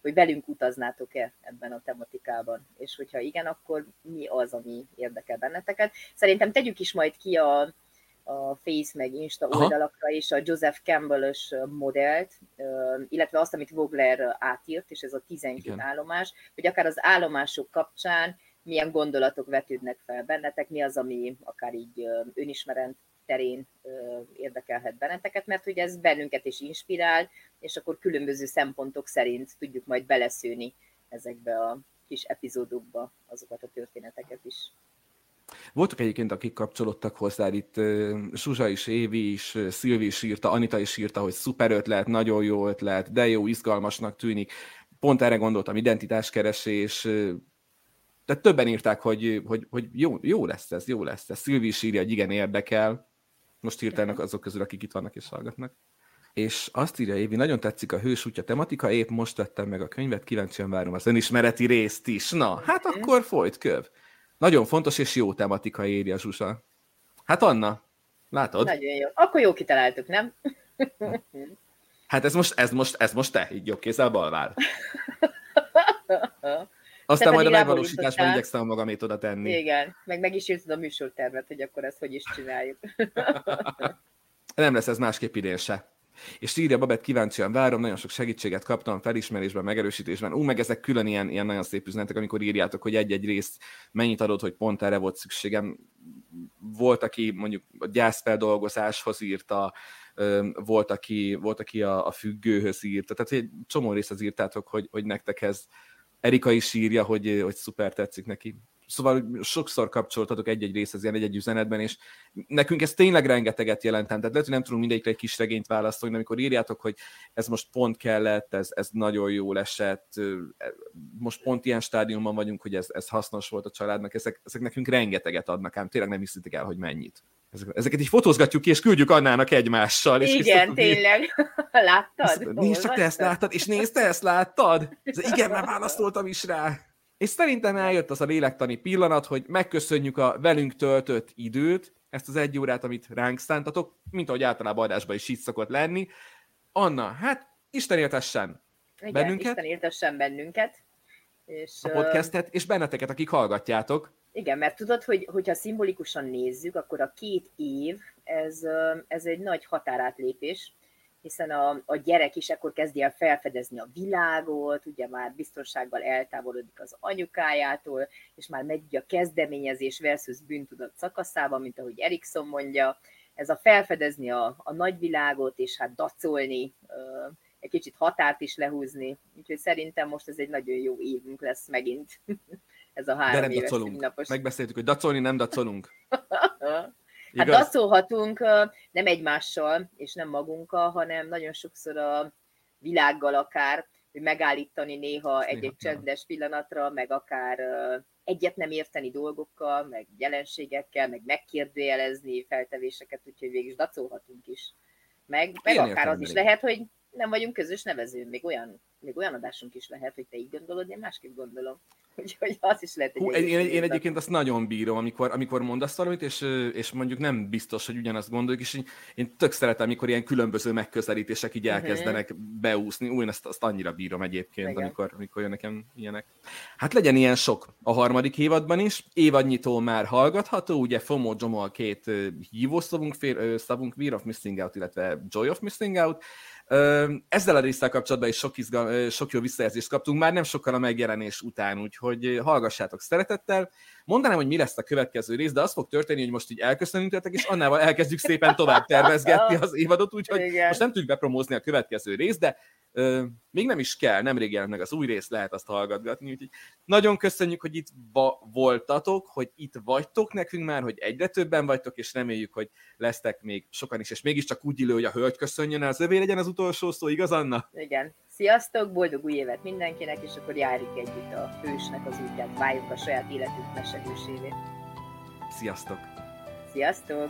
hogy velünk utaznátok-e ebben a tematikában, és hogyha igen, akkor mi az, ami érdekel benneteket. Szerintem tegyük is majd ki a, a Face meg Insta Aha. oldalakra is a Joseph Campbell-ös modellt, illetve azt, amit Vogler átírt, és ez a 12 Igen. állomás, hogy akár az állomások kapcsán milyen gondolatok vetődnek fel bennetek, mi az, ami akár így önismerent terén érdekelhet benneteket, mert ugye ez bennünket is inspirál, és akkor különböző szempontok szerint tudjuk majd beleszőni ezekbe a kis epizódokba azokat a történeteket is. Voltak egyébként, akik kapcsolódtak hozzá, itt Zsuzsa is, Évi is, Szilvi is írta, Anita is írta, hogy szuper ötlet, nagyon jó ötlet, de jó, izgalmasnak tűnik. Pont erre gondoltam, identitáskeresés, tehát többen írták, hogy, hogy, hogy jó, jó lesz ez, jó lesz ez. Szilvi is írja, hogy igen, érdekel. Most írtának azok közül, akik itt vannak és hallgatnak. És azt írja Évi, nagyon tetszik a hős útja tematika, épp most vettem meg a könyvet, kíváncsian várom az önismereti részt is. Na, hát akkor folyt köv. Nagyon fontos és jó tematika írja Zsusa. Hát Anna, látod? Nagyon jó. Akkor jó kitaláltuk, nem? (laughs) Hát ez most, ez most, ez most te, így jobb kézzel balvár. (laughs) Aztán majd a megvalósításban igyekszem magamét oda tenni. Igen, meg meg is írtad a műsortervet, hogy akkor ezt hogy is csináljuk. (laughs) Nem lesz ez másképp idén se. És írja Babett, kíváncsian várom, nagyon sok segítséget kaptam felismerésben, megerősítésben. Ú, meg ezek külön ilyen, ilyen nagyon szép üzenetek, amikor írjátok, hogy egy-egy részt mennyit adott, hogy pont erre volt szükségem. Volt, aki mondjuk a gyászfeldolgozáshoz írta, volt, aki, volt, aki a, a függőhöz írta. Tehát egy csomó részt írtátok, hogy, hogy nektek ez Erika is írja, hogy, hogy szuper tetszik neki. Szóval sokszor kapcsoltatok egy-egy részhez ilyen egy-egy üzenetben, és nekünk ez tényleg rengeteget jelent. Tehát lehet, hogy nem tudunk mindegyikre egy kis regényt választani, de amikor írjátok, hogy ez most pont kellett, ez, ez nagyon jó esett, most pont ilyen stádiumban vagyunk, hogy ez, ez hasznos volt a családnak, ezek, ezek nekünk rengeteget adnak, ám tényleg nem hiszitek el, hogy mennyit. Ezeket így fotózgatjuk ki, és küldjük Annának egymással. És igen, tényleg. (laughs) Láttad? Nézd csak, te ezt láttad, és nézd, te ezt láttad? Ez, igen, mert választoltam is rá. És szerintem eljött az a lélektani pillanat, hogy megköszönjük a velünk töltött időt, ezt az egy órát, amit ránk szántatok, mint ahogy általában adásban is így szokott lenni. Anna, hát Isten éltessen Igen, bennünket. Isten éltessen bennünket. És, a podcastet, és benneteket, akik hallgatjátok. Igen, mert tudod, hogy hogyha szimbolikusan nézzük, akkor a két év, ez, ez egy nagy határátlépés, hiszen a, a gyerek is akkor kezdi el felfedezni a világot, ugye már biztonsággal eltávolodik az anyukájától, és már megy a kezdeményezés versus bűntudat szakaszába, mint ahogy Erikson mondja, ez a felfedezni a, a nagyvilágot, és hát dacolni, egy kicsit határt is lehúzni, úgyhogy szerintem most ez egy nagyon jó évünk lesz megint. (laughs) ez a három De nem éves dacolunk. Megbeszéltük, hogy dacolni nem dacolunk. (laughs) Hát Igaz? dacolhatunk nem egymással, és nem magunkkal, hanem nagyon sokszor a világgal akár, hogy megállítani néha egy-egy csendes pillanatra, meg akár egyet nem érteni dolgokkal, meg jelenségekkel, meg megkérdőjelezni feltevéseket, úgyhogy végig is dacolhatunk is. Meg, meg akár az is lehet, hogy nem vagyunk közös nevező, még olyan, még olyan adásunk is lehet, hogy te így gondolod, én másképp gondolom. (laughs) Úgyhogy az is lehet egy Hú, én, én, én egyébként azt nagyon bírom, amikor, amikor mondasz valamit, és, és mondjuk nem biztos, hogy ugyanazt gondoljuk, és én, én tök szeretem, amikor ilyen különböző megközelítések így mhm. elkezdenek uh-huh. beúszni. Új, én ezt, azt annyira bírom egyébként, amikor, amikor jön nekem ilyenek. Hát legyen ilyen sok a harmadik évadban is. Évadnyitó már hallgatható, ugye FOMO Jomol két hívószavunk, fél, szavunk, Fear of Missing Out, illetve Joy of Missing Out ezzel a résszel kapcsolatban is sok, izgal, sok jó visszajelzést kaptunk, már nem sokkal a megjelenés után, úgyhogy hallgassátok szeretettel. Mondanám, hogy mi lesz a következő rész, de az fog történni, hogy most így elköszönünk tőletek, és annával elkezdjük szépen tovább tervezgetni az évadot, úgyhogy Igen. most nem tudjuk bepromózni a következő rész, de ö, még nem is kell, nemrég jelent meg az új rész, lehet azt hallgatgatni, úgyhogy nagyon köszönjük, hogy itt voltatok, hogy itt vagytok nekünk már, hogy egyre többen vagytok, és reméljük, hogy lesztek még sokan is, és mégiscsak úgy illő, hogy a hölgy köszönjön el, az övé legyen az utolsó szó, igaz Anna? Igen. Sziasztok, boldog új évet mindenkinek, és akkor járjuk együtt a hősnek az útját, váljuk a saját életünk mesegősévé. Sziasztok! Sziasztok!